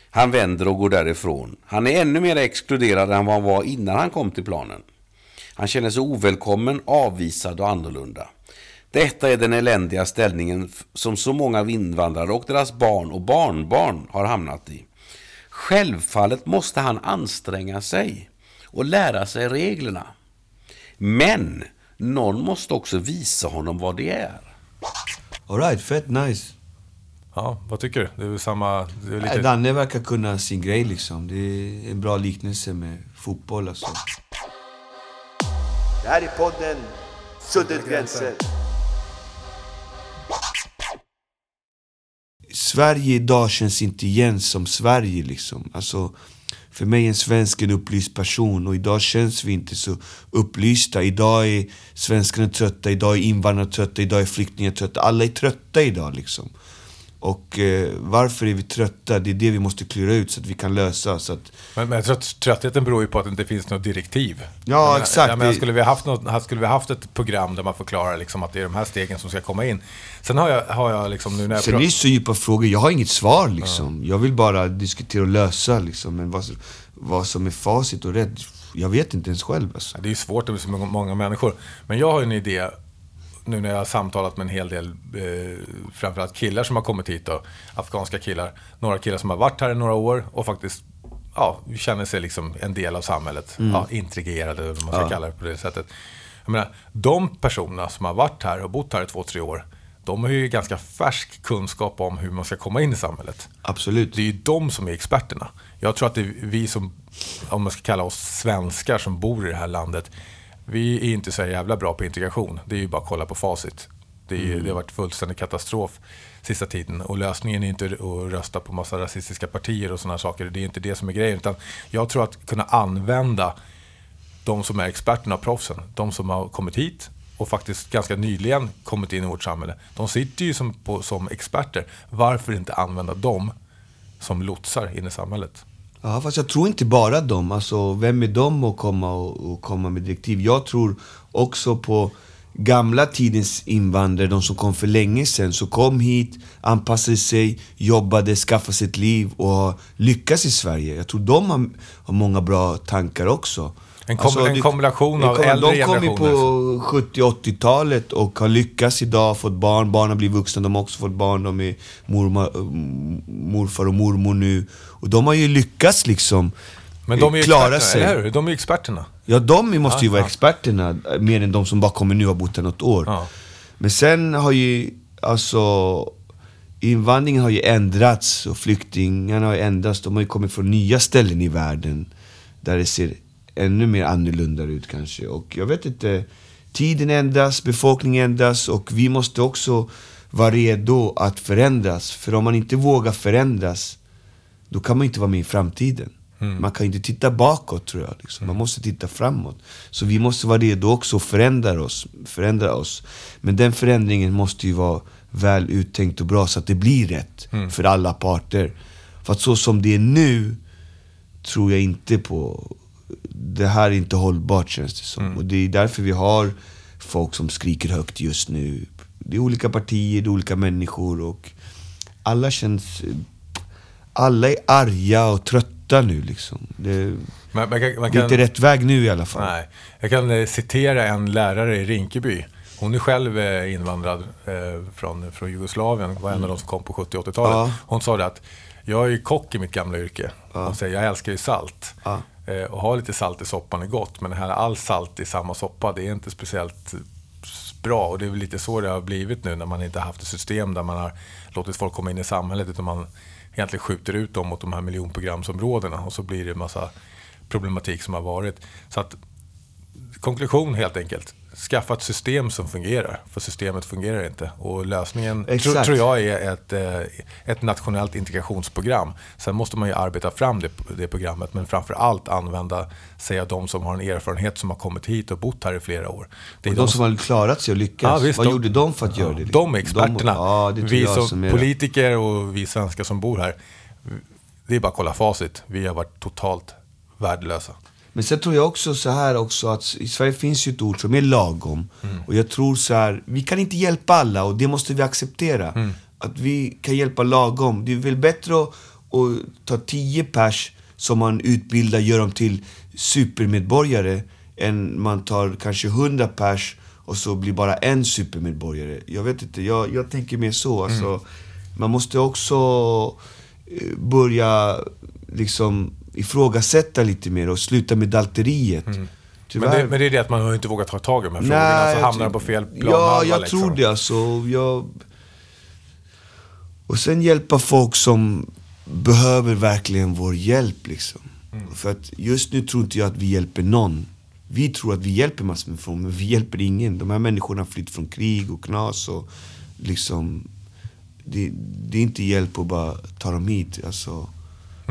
Han vänder och går därifrån. Han är ännu mer exkluderad än vad han var innan han kom till planen. Han känner sig ovälkommen, avvisad och annorlunda. Detta är den eländiga ställningen som så många invandrare och deras barn och barnbarn har hamnat i. Självfallet måste han anstränga sig och lära sig reglerna. Men någon måste också visa honom vad det är. Alright, fett nice. Ja, vad tycker du? Det är väl samma... Det är lite... Danne verkar kunna sin grej liksom. Det är en bra liknelse med fotboll alltså. Det här är podden Suddet gränser. Sverige idag känns inte igen som Sverige liksom. Alltså, för mig är en svensk en upplyst person och idag känns vi inte så upplysta. Idag är svenskarna trötta, idag är invandrarna trötta, idag är flyktingar trötta. Alla är trötta idag liksom. Och eh, varför är vi trötta? Det är det vi måste klura ut så att vi kan lösa. Så att, Men, men jag tror att tröttheten beror ju på att det inte finns något direktiv. Ja, menar, exakt. Jag Det- skulle, vi haft något, skulle vi haft ett program där man förklarar liksom att det är de här stegen som ska komma in. Sen har jag, har jag liksom nu när jag sen är det pratar... så djupa frågor. Jag har inget svar liksom. Jag vill bara diskutera och lösa liksom. Men vad, vad som är facit och rätt, jag vet inte ens själv alltså. Det är ju svårt med så många, många människor. Men jag har en idé, nu när jag har samtalat med en hel del, eh, framförallt killar som har kommit hit då, afghanska killar. Några killar som har varit här i några år och faktiskt ja, känner sig liksom en del av samhället. Ja, intrigerade, eller vad man ska kalla det på det sättet. Jag menar, de personerna som har varit här och bott här i två, tre år, de har ju ganska färsk kunskap om hur man ska komma in i samhället. Absolut. Det är ju de som är experterna. Jag tror att det är vi som, om man ska kalla oss svenskar som bor i det här landet, vi är inte så jävla bra på integration. Det är ju bara att kolla på facit. Det, är, ju- det har varit fullständig katastrof sista tiden. Och lösningen är inte att rösta på massa rasistiska partier och sådana saker. Det är inte det som är grejen. Utan jag tror att kunna använda de som är experterna och proffsen, de som har kommit hit och faktiskt ganska nyligen kommit in i vårt samhälle. De sitter ju som, på, som experter. Varför inte använda dem som lotsar in i samhället? Ja, fast jag tror inte bara dem. Alltså, vem är de att komma och, och komma med direktiv? Jag tror också på gamla tidens invandrare, de som kom för länge sedan, som kom hit, anpassade sig, jobbade, skaffade sig ett liv och har lyckats i Sverige. Jag tror de har, har många bra tankar också. En kom- en kombination av äldre De kom ju generationer. på 70 80-talet och har lyckats idag, fått barn, barnen blivit vuxna, de har också fått barn, de är mormor, morfar och mormor nu. Och de har ju lyckats liksom Men de är ju klara sig. eller hur? De är ju experterna. Ja, de måste ju Ja, vara ja. experterna, eh, mer än de som bara kommer nu och har bott här något år. Ja. Men sen har ju, alltså, invandringen har ju ändrats och flyktingarna har ju ändrats. De har ju kommit från nya ställen i världen där det ser ännu mer annorlunda ut kanske. Och jag vet inte, tiden ändras, befolkningen ändras och vi måste också vara redo att förändras. För om man inte vågar förändras, då kan man inte vara med i framtiden. Man kan inte titta bakåt tror jag. Liksom. Man måste titta framåt. Så vi måste vara redo också att förändra oss, förändra oss. Men den förändringen måste ju vara väl uttänkt och bra så att det blir rätt för alla parter. För att så som det är nu tror jag inte på... Det här är inte hållbart känns det som. Och det är därför vi har folk som skriker högt just nu. Det är olika partier, det är olika människor och alla känns... Alla är arga och trötta nu liksom. Det, Man, man kan, man det är kan, inte rätt väg nu i alla fall. Nej. Jag kan eh, citera en lärare i Rinkeby. Hon är själv eh, invandrad eh, från, från Jugoslavien, var en av de som kom på 70 och 80-talet. Ja. Hon sa det att jag är ju kock i mitt gamla yrke. Hon säger jag älskar ju salt. Ja. Eh, och ha lite salt i soppan är gott, men det här all salt i samma soppa, det är inte speciellt bra. Och det är väl lite så det har blivit nu när man inte haft ett system där man har låtit folk komma in i samhället, utan man egentligen skjuter ut dem mot de här miljonprogramsområdena och så blir det en massa problematik som har varit. Så att konklusion helt enkelt. Skaffa ett system som fungerar, för systemet fungerar inte. Och lösningen tror, Exakt. tror jag är ett, eh, ett nationellt integrationsprogram. Sen måste man ju arbeta fram det, det programmet, men framför allt använda sig av de som har en erfarenhet som har kommit hit och bott här i flera år. Det är Och de som har klarat sig och lyckats, Ja, visst, vad de- gjorde de för att göra det? de är experterna. ja, det vi som, som politiker och vi svenskar som bor här, det är bara att kolla facit. Vi har varit totalt värdelösa. Men sen tror jag också så här också att i Sverige finns ju ett ord som är lagom. Och jag tror så här, vi kan inte hjälpa alla och det måste vi acceptera. Att vi kan hjälpa lagom. Det är väl bättre att, att ta 10 pers som man utbildar, gör dem till supermedborgare, än man tar kanske 100 pers och så blir bara en supermedborgare. Jag vet inte, jag, jag tänker mer så. Alltså, Man måste också eh, börja liksom ifrågasätta lite mer och sluta med dalteriet. Men Tyvärr. det, men det är det att man har inte vågat ta tag i de här frågorna, så jag hamnar på fel plan. Ja, jag tror det alltså. Jag... Och sen hjälpa folk som behöver verkligen vår hjälp liksom. Mm. För att just nu tror inte jag att vi hjälper någon. Vi tror att vi hjälper massor med folk, men vi hjälper ingen. De här människorna har flytt från krig och knas och liksom... Det, det är inte hjälp att bara ta dem hit. Alltså,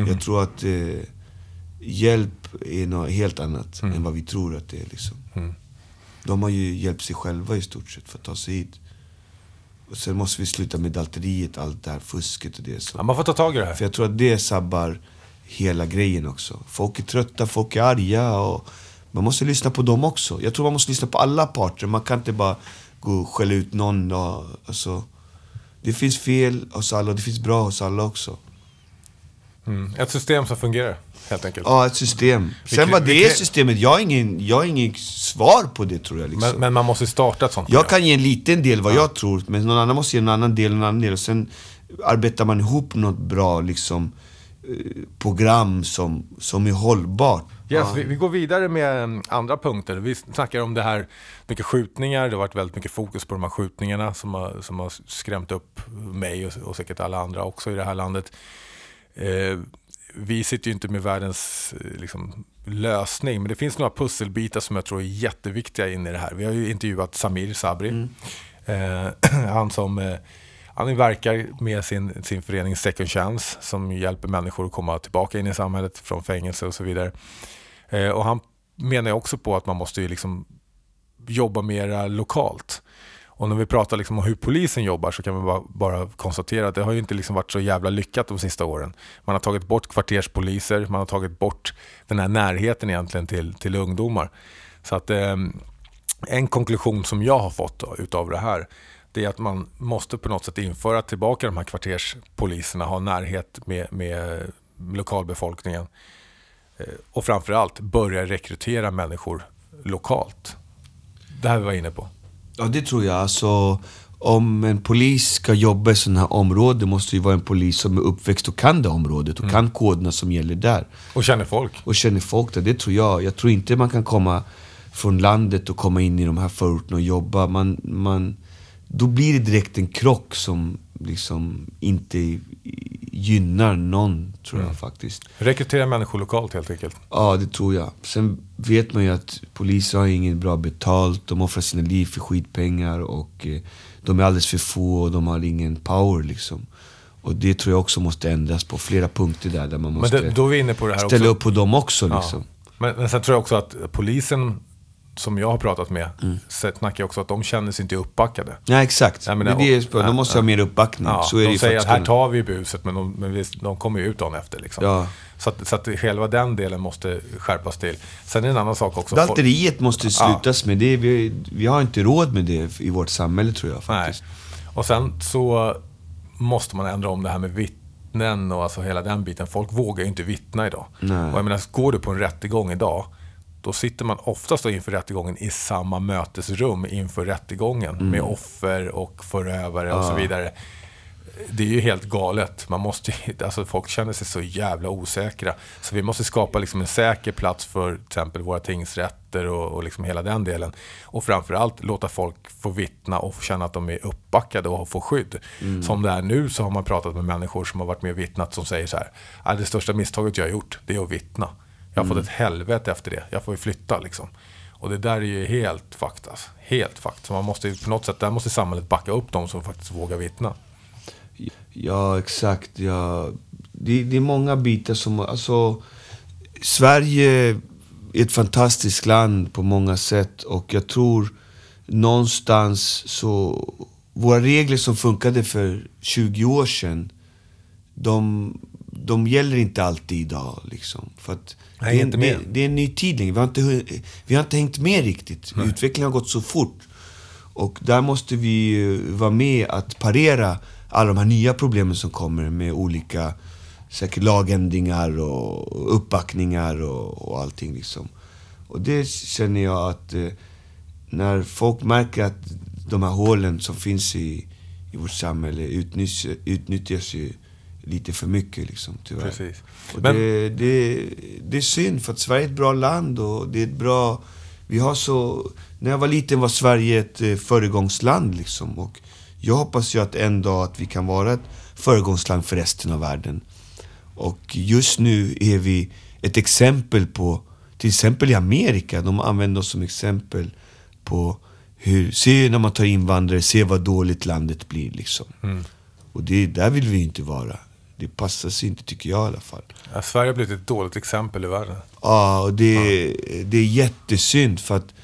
Mm. Jag tror att eh, hjälp är något helt annat Mm. än vad vi tror att det är. Liksom. De har ju hjälpt sig själva i stort sett för att ta sig hit. Och sen måste vi sluta med dalteriet, allt det här fusket och det. Så. Ja, man får ta tag i det här. För jag tror att det sabbar hela grejen också. Folk är trötta, folk är arga och man måste lyssna på dem också. Jag tror man måste lyssna på alla parter. Man kan inte bara gå och skälla ut någon. Och, alltså, det finns fel hos alla och det finns bra hos alla också. Mm. Ett system som fungerar, helt enkelt. Ja, ett system. Sen vad det vi är systemet, jag har ingen, jag har ingen svar på det tror jag. Liksom. Men, men man måste starta ett sånt Jag program. kan ge en liten del vad jag tror, men någon annan måste ge en annan del, en annan del. Och sen arbetar man ihop något bra liksom, eh, program som, som är hållbart. Yes, vi, vi går vidare med mm, andra punkter. Vi snackar om det här, mycket skjutningar. Det har varit väldigt mycket fokus på de här skjutningarna som har, som har skrämt upp mig och, och säkert alla andra också i det här landet. Eh, vi sitter ju inte med världens eh, liksom, lösning, men det finns några pusselbitar som jag tror är jätteviktiga in i det här. Vi har ju intervjuat Samir Sabri. Eh, han som eh, han verkar med sin, sin förening Second Chance som hjälper människor att komma tillbaka in i samhället från fängelse och så vidare. Eh, och han menar också på att man måste ju liksom jobba mera lokalt. Och när vi pratar liksom om hur polisen jobbar så kan vi bara, bara konstatera att det har ju inte liksom varit så jävla lyckat de sista åren. Man har tagit bort kvarterspoliser, man har tagit bort den här närheten egentligen till, till ungdomar. Så att eh, en konklusion som jag har fått då, utav det här det är att man måste på något sätt införa tillbaka de här kvarterspoliserna, ha närhet med, med lokalbefolkningen eh, och framförallt börja rekrytera människor lokalt. Det här vi var inne på. Ja, det tror jag. Alltså, om en polis ska jobba i sådana här områden måste det vara en polis som är uppväxt och kan det området och kan koderna som gäller där. Och känner folk. Och känner folk där, det tror jag. Jag tror inte man kan komma från landet och komma in i de här förorterna och jobba. Man, man, då blir det direkt en krock som liksom inte gynnar någon, tror jag faktiskt. Rekrytera människor lokalt helt enkelt. Ja, det tror jag. Sen vet man ju att poliser har inget bra betalt. De offrar sina liv för skitpengar och eh, de är alldeles för få och de har ingen power liksom. Och det tror jag också måste ändras på flera punkter där, där man måste det, ställa också. upp på dem också liksom. Ja. Men, men sen tror jag också att polisen som jag har pratat med Mm. snackar också att de känner sig inte uppbackade. Nej, exakt. Ja, men det är det- det jag spör. De måste ha mer uppbackning. Ja, så är det de ju säger att här tar vi buset men de, men de kommer ju ut dagen efter. Liksom. Ja. Så, att, så att själva den delen måste skärpas till. Sen är det en annan sak också. Dalteriet måste slutas med. Det. Vi, vi har inte råd med det i vårt samhälle tror jag Nej. faktiskt. Och sen så måste man ändra om det här med vittnen och alltså hela den biten. Folk vågar ju inte vittna idag. Nej. Och jag menar, går du på en rättegång idag, då sitter man oftast inför rättegången i samma mötesrum inför rättegången Mm. med offer och förövare och så vidare. Det är ju helt galet. Man måste, alltså folk känner sig så jävla osäkra. Så vi måste skapa liksom en säker plats för till exempel våra tingsrätter och, och liksom hela den delen. Och framförallt låta folk få vittna och få känna att de är uppbackade och få skydd. Som det är nu så har man pratat med människor som har varit med och vittnat som säger så här. "Ah, Det största misstaget jag har gjort, det är att vittna. Jag har fått ett helvete efter det. Jag får ju flytta liksom. Och det där är ju helt fakt alltså. Helt fakt. Så man måste ju på något sätt, där måste samhället backa upp de som faktiskt vågar vittna. Ja, exakt. Ja. Det, det är många bitar som... Alltså, Sverige är ett fantastiskt land på många sätt och jag tror någonstans så... Våra regler som funkade för 20 år sedan, de, de gäller inte alltid idag. Liksom. För Nej, det, är, inte det, det är en ny tid längre. Vi har inte, vi har inte hängt med riktigt. Utvecklingen har gått så fort. Och där måste vi eh, vara med att parera alla de här nya problemen som kommer med olika säkert lagändringar och uppbackningar och, och allting liksom. Och det känner jag att eh, när folk märker att de här hålen som finns i, i vårt samhälle utnyttjas, utnyttjas ju lite för mycket liksom, tyvärr. Precis. Och Men- det, det, det är synd för att Sverige är ett bra land och det är ett bra... Vi har så... När jag var liten var Sverige ett eh, föregångsland liksom. Och jag hoppas ju att en dag att vi kan vara ett föregångsland för resten av världen. Och just nu är vi ett exempel på, till exempel i Amerika, de använder oss som exempel på hur, se när man tar invandrare, se vad dåligt landet blir liksom. Och det, där vill vi ju inte vara. Det passar sig inte tycker jag i alla fall. Ja, Sverige har blivit ett dåligt exempel i världen. Ja, och det, det är jättesynd för att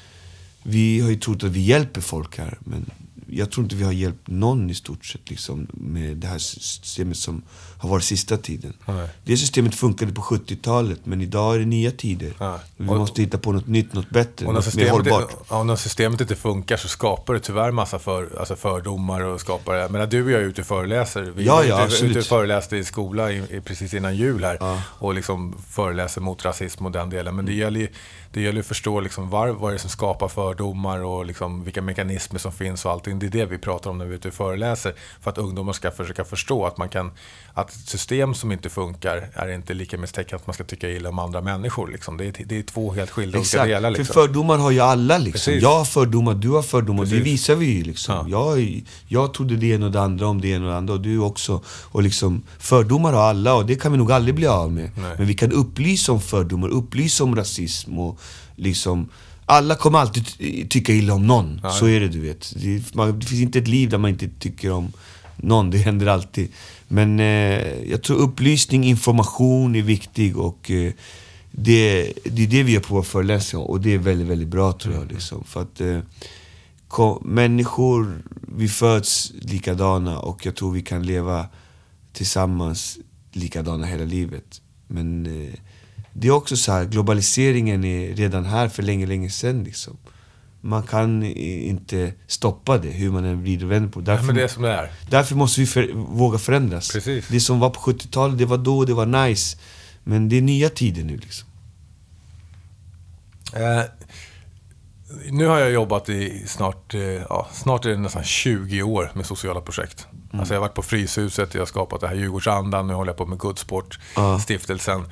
vi har ju trott att vi hjälper folk här. Men jag tror inte vi har hjälpt någon i stort sett liksom, med det här systemet som har varit sista tiden. Nej. Det systemet funkade på 70-talet, men idag är det nya tider. Ja. Vi Och- måste hitta på något nytt, något bättre, Och något mer systemet, hållbart. ja, när systemet inte funkar så skapar det tyvärr massa för, alltså fördomar och skapar menar, du och jag är ute och föreläser. Vi Ja, ja, ute, ute och föreläste i skola i, i, precis innan jul här. Ja. Och liksom föreläser mot rasism och den delen. Men det gäller ju det gäller att förstå liksom var, vad det är som skapar fördomar och liksom vilka mekanismer som finns och allting. Det är det vi pratar om när vi är ute och föreläser. För att ungdomar ska försöka förstå att man kan att ett system som inte funkar är inte lika med tecken att man ska tycka illa om andra människor. Liksom. Det, är, det är två helt skilda olika Exakt, delar. Liksom. för fördomar har ju alla liksom. Precis. Jag har fördomar, du har fördomar, det Precis. visar vi ju liksom. Ja. Jag, jag trodde det ena och det andra om det ena och det andra och du också. Och liksom, fördomar har alla och det kan vi nog aldrig bli av med. Nej. Men vi kan upplysa om fördomar, upplysa om rasism och liksom alla kommer alltid ty- tycka illa om någon. Ja, Så är det du vet. Det, man, det finns inte ett liv där man inte tycker om någon, det händer alltid. Men eh, jag tror upplysning, information är viktig och eh, det, det är det vi gör på våra föreläsningar och det är väldigt, väldigt bra tror jag. Liksom. För att eh, ko- människor, vi föds likadana och jag tror vi kan leva tillsammans likadana hela livet. Men eh, det är också så här, globaliseringen är redan här för länge, länge sedan. Liksom. Man kan inte stoppa det, hur man än vrider och vänder på Därför, men det är som det är. därför måste vi för, våga förändras. Precis. Det som var på 70-talet, det var då, det var nice. Men det är nya tider nu liksom. Eh, nu har jag jobbat i snart, eh, ja, snart är det nästan 20 år med sociala projekt. Mm. Alltså jag har varit på Fryshuset, jag har skapat det här Djurgårdsandan, nu håller jag på med Goodsport, Ja. stiftelsen.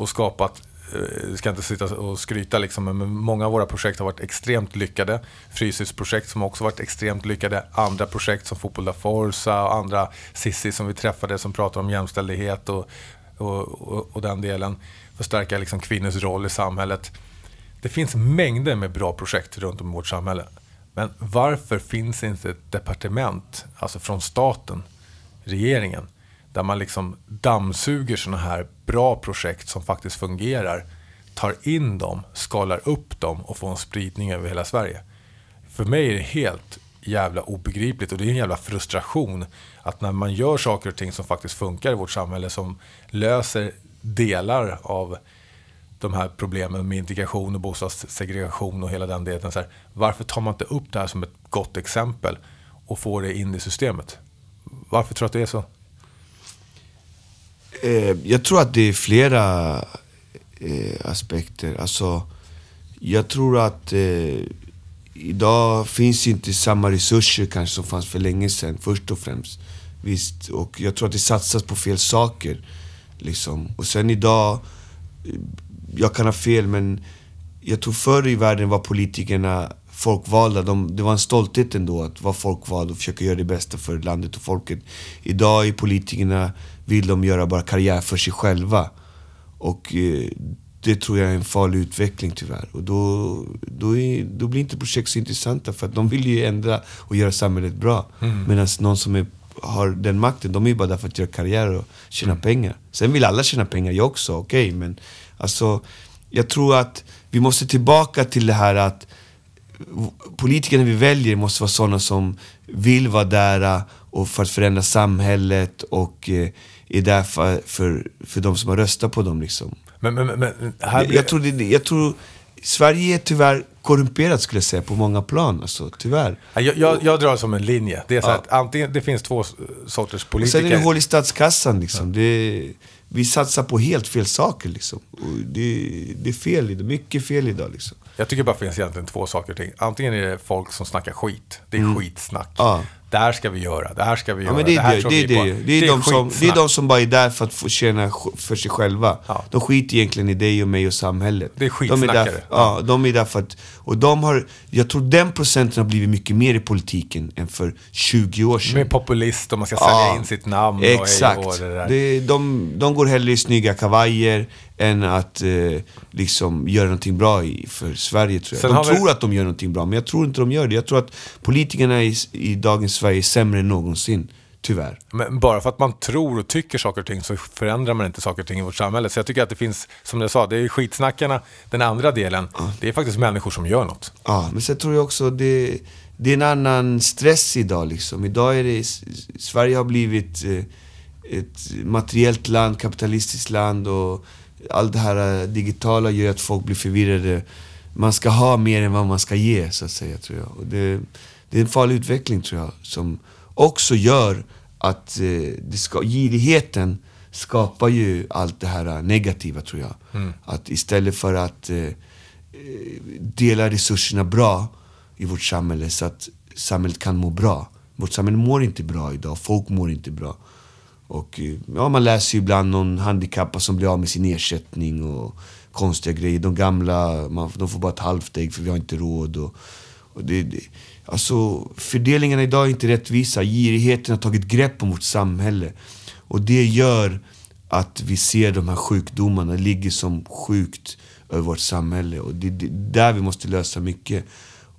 Och skapat, vi jag ska inte sitta och skryta liksom, men många av våra projekt har varit extremt lyckade. Fryshusprojekt som också varit extremt lyckade. Andra projekt som Fotboll da Forza och andra Sissi som vi träffade som pratar om jämställdhet och, och, och, och den delen. Förstärka liksom kvinnors roll i samhället. Det finns mängder med bra projekt runt om i vårt samhälle. Men varför finns inte ett departement, alltså från staten, regeringen, där man liksom dammsuger sådana här bra projekt som faktiskt fungerar, tar in dem, skalar upp dem och får en spridning över hela Sverige. För mig är det helt jävla obegripligt och det är en jävla frustration att när man gör saker och ting som faktiskt funkar i vårt samhälle som löser delar av de här problemen med integration och bostadssegregation och hela den delen. Så här, varför tar man inte upp det här som ett gott exempel och får det in i systemet? Varför tror du att det är så? Eh, jag tror att det är flera eh, aspekter. Alltså, jag tror att eh, idag finns inte samma resurser kanske som fanns för länge sedan, först och främst. Visst, och jag tror att det satsas på fel saker. Liksom. Och sen idag, eh, jag kan ha fel men jag tror förr i världen var politikerna folkvalda. De, det var en stolthet ändå att vara folkvald och försöka göra det bästa för landet och folket. Idag är politikerna, vill de göra bara karriär för sig själva. Och eh, det tror jag är en farlig utveckling tyvärr. Och då, då, är, då blir inte projekt så intressanta för att de vill ju ändra och göra samhället bra. Medan någon som är, har den makten, de är ju bara där för att göra karriär och tjäna pengar. Sen vill alla tjäna pengar, jag också, okej. men alltså, jag tror att vi måste tillbaka till det här att politikerna vi väljer måste vara sådana som vill vara där och för att förändra samhället och eh, är där för, för, för de som har röstat på dem. Liksom. Men, men, men här Jag, jag, tror det, jag tror Sverige är tyvärr korrumperat skulle jag säga på många plan. Alltså, tyvärr. jag, jag, jag drar som en linje. Det är så Ja. att antingen, det finns två sorters Och politiker. sen är det hål i statskassan. Liksom. Det, vi satsar på helt fel saker. Liksom. Och det, det är fel idag. Mycket fel idag. Liksom. Jag tycker bara det finns egentligen två saker och ting. Antingen är det folk som snackar skit. Det är skitsnack. Mm. Ja. Det här ska vi göra, det här ska vi Ja, göra, men det, är här det, tror det, är vi på. det, det, är de som, det är de som bara är där för att få tjäna för sig själva. Ja. De skiter egentligen i dig och mig och samhället. Det är de skitsnackare. där, ja, de är där för att... Och de har... Jag tror den procenten har blivit mycket mer i politiken än för 20 år sedan. Med populist och man ska sälja Ja, in sitt namn Exakt. och, hej och det där. Det, de, de går hellre i snygga kavajer än att eh, liksom göra någonting bra i, för Sverige tror jag. Sen de har vi- tror att de gör någonting bra, men jag tror inte de gör det. Jag tror att politikerna i, i dagens Sverige är sämre än någonsin. Tyvärr. Men bara för att man tror och tycker saker och ting så förändrar man inte saker och ting i vårt samhälle. Så jag tycker att det finns, som jag sa, det är skitsnackarna, den andra delen, det är faktiskt människor som gör något. Ja, men sen tror jag också det, det är en annan stress idag liksom. Idag är det, Sverige har blivit eh, ett materiellt land, kapitalistiskt land och allt det här eh, digitala gör att folk blir förvirrade. Man ska ha mer än vad man ska ge, så att säga, tror jag. Och det, det är en farlig utveckling, tror jag, som också gör att eh, det ska, girigheten skapar ju allt det här eh, negativa, tror jag. Att istället för att eh, dela resurserna bra i vårt samhälle så att samhället kan må bra. Vårt samhälle mår inte bra idag, folk mår inte bra. Och eh, ja, man läser ju ibland någon handikappad som blir av med sin ersättning och konstiga grejer. De gamla, man, de får bara ett halvt ägg för vi har inte råd. Och, och det, det, alltså, fördelningarna idag är inte rättvisa. Girigheten har tagit grepp om vårt samhälle. Och det gör att vi ser de här sjukdomarna ligger som sjukt över vårt samhälle. Och det är där vi måste lösa mycket.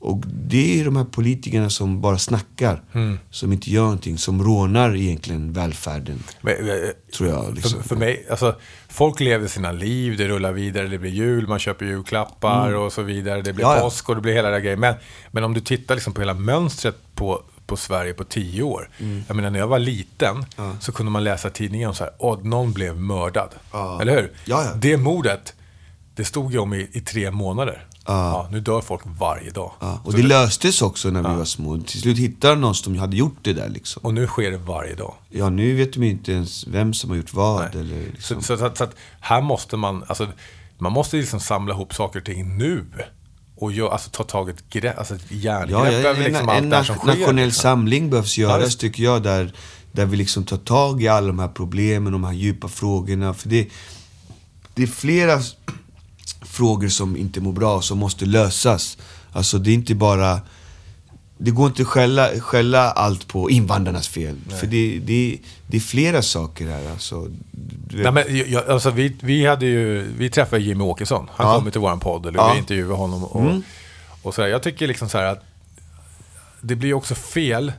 Och det är de här politikerna som bara snackar, som inte gör någonting, som rånar egentligen välfärden. Men, eh, Tror jag. Liksom. För, för mig, alltså, folk lever sina liv, det rullar vidare, det blir jul, man köper julklappar och så vidare. Det blir Mm. Ja, ja. påsk och det blir hela där grejen. Men, men om du tittar liksom på hela mönstret på, på Sverige på tio år. Mm. Jag menar, när jag var liten så kunde man läsa tidningen om så här, åh, någon blev mördad. Eller hur? Ja, ja. Det mordet, det stod ju om i, i tre månader. Ja, nu dör folk varje dag. Ja, och Så det löstes också när vi var små. Till slut hittade någon som hade gjort det där liksom. och nu sker det varje dag. Ja, nu vet de inte ens vem som har gjort vad. Eller liksom. Så, så, så, att, så att här måste man, alltså, man måste liksom samla ihop saker och ting nu. Och gör, alltså, ta tag i ett grepp, alltså ett järngrepp Ja, ja, över en, liksom en allt det här som sker. nationell liksom. samling behövs göras, tycker jag. Där, där vi liksom tar tag i alla de här problemen, de här djupa frågorna. För det, det är flera frågor som inte mår bra, som måste lösas. Alltså det är inte bara... Det går inte att skälla, skälla allt på invandrarnas fel. För det, det, det är flera saker här. Alltså. Nej, men, jag, alltså, vi, vi, hade ju, vi träffade Jimmy Åkesson. Han Ja. kom till vår podd, eller Ja. Mm. vi intervjuade honom. Och, och så här, jag tycker liksom så här att det blir också fel.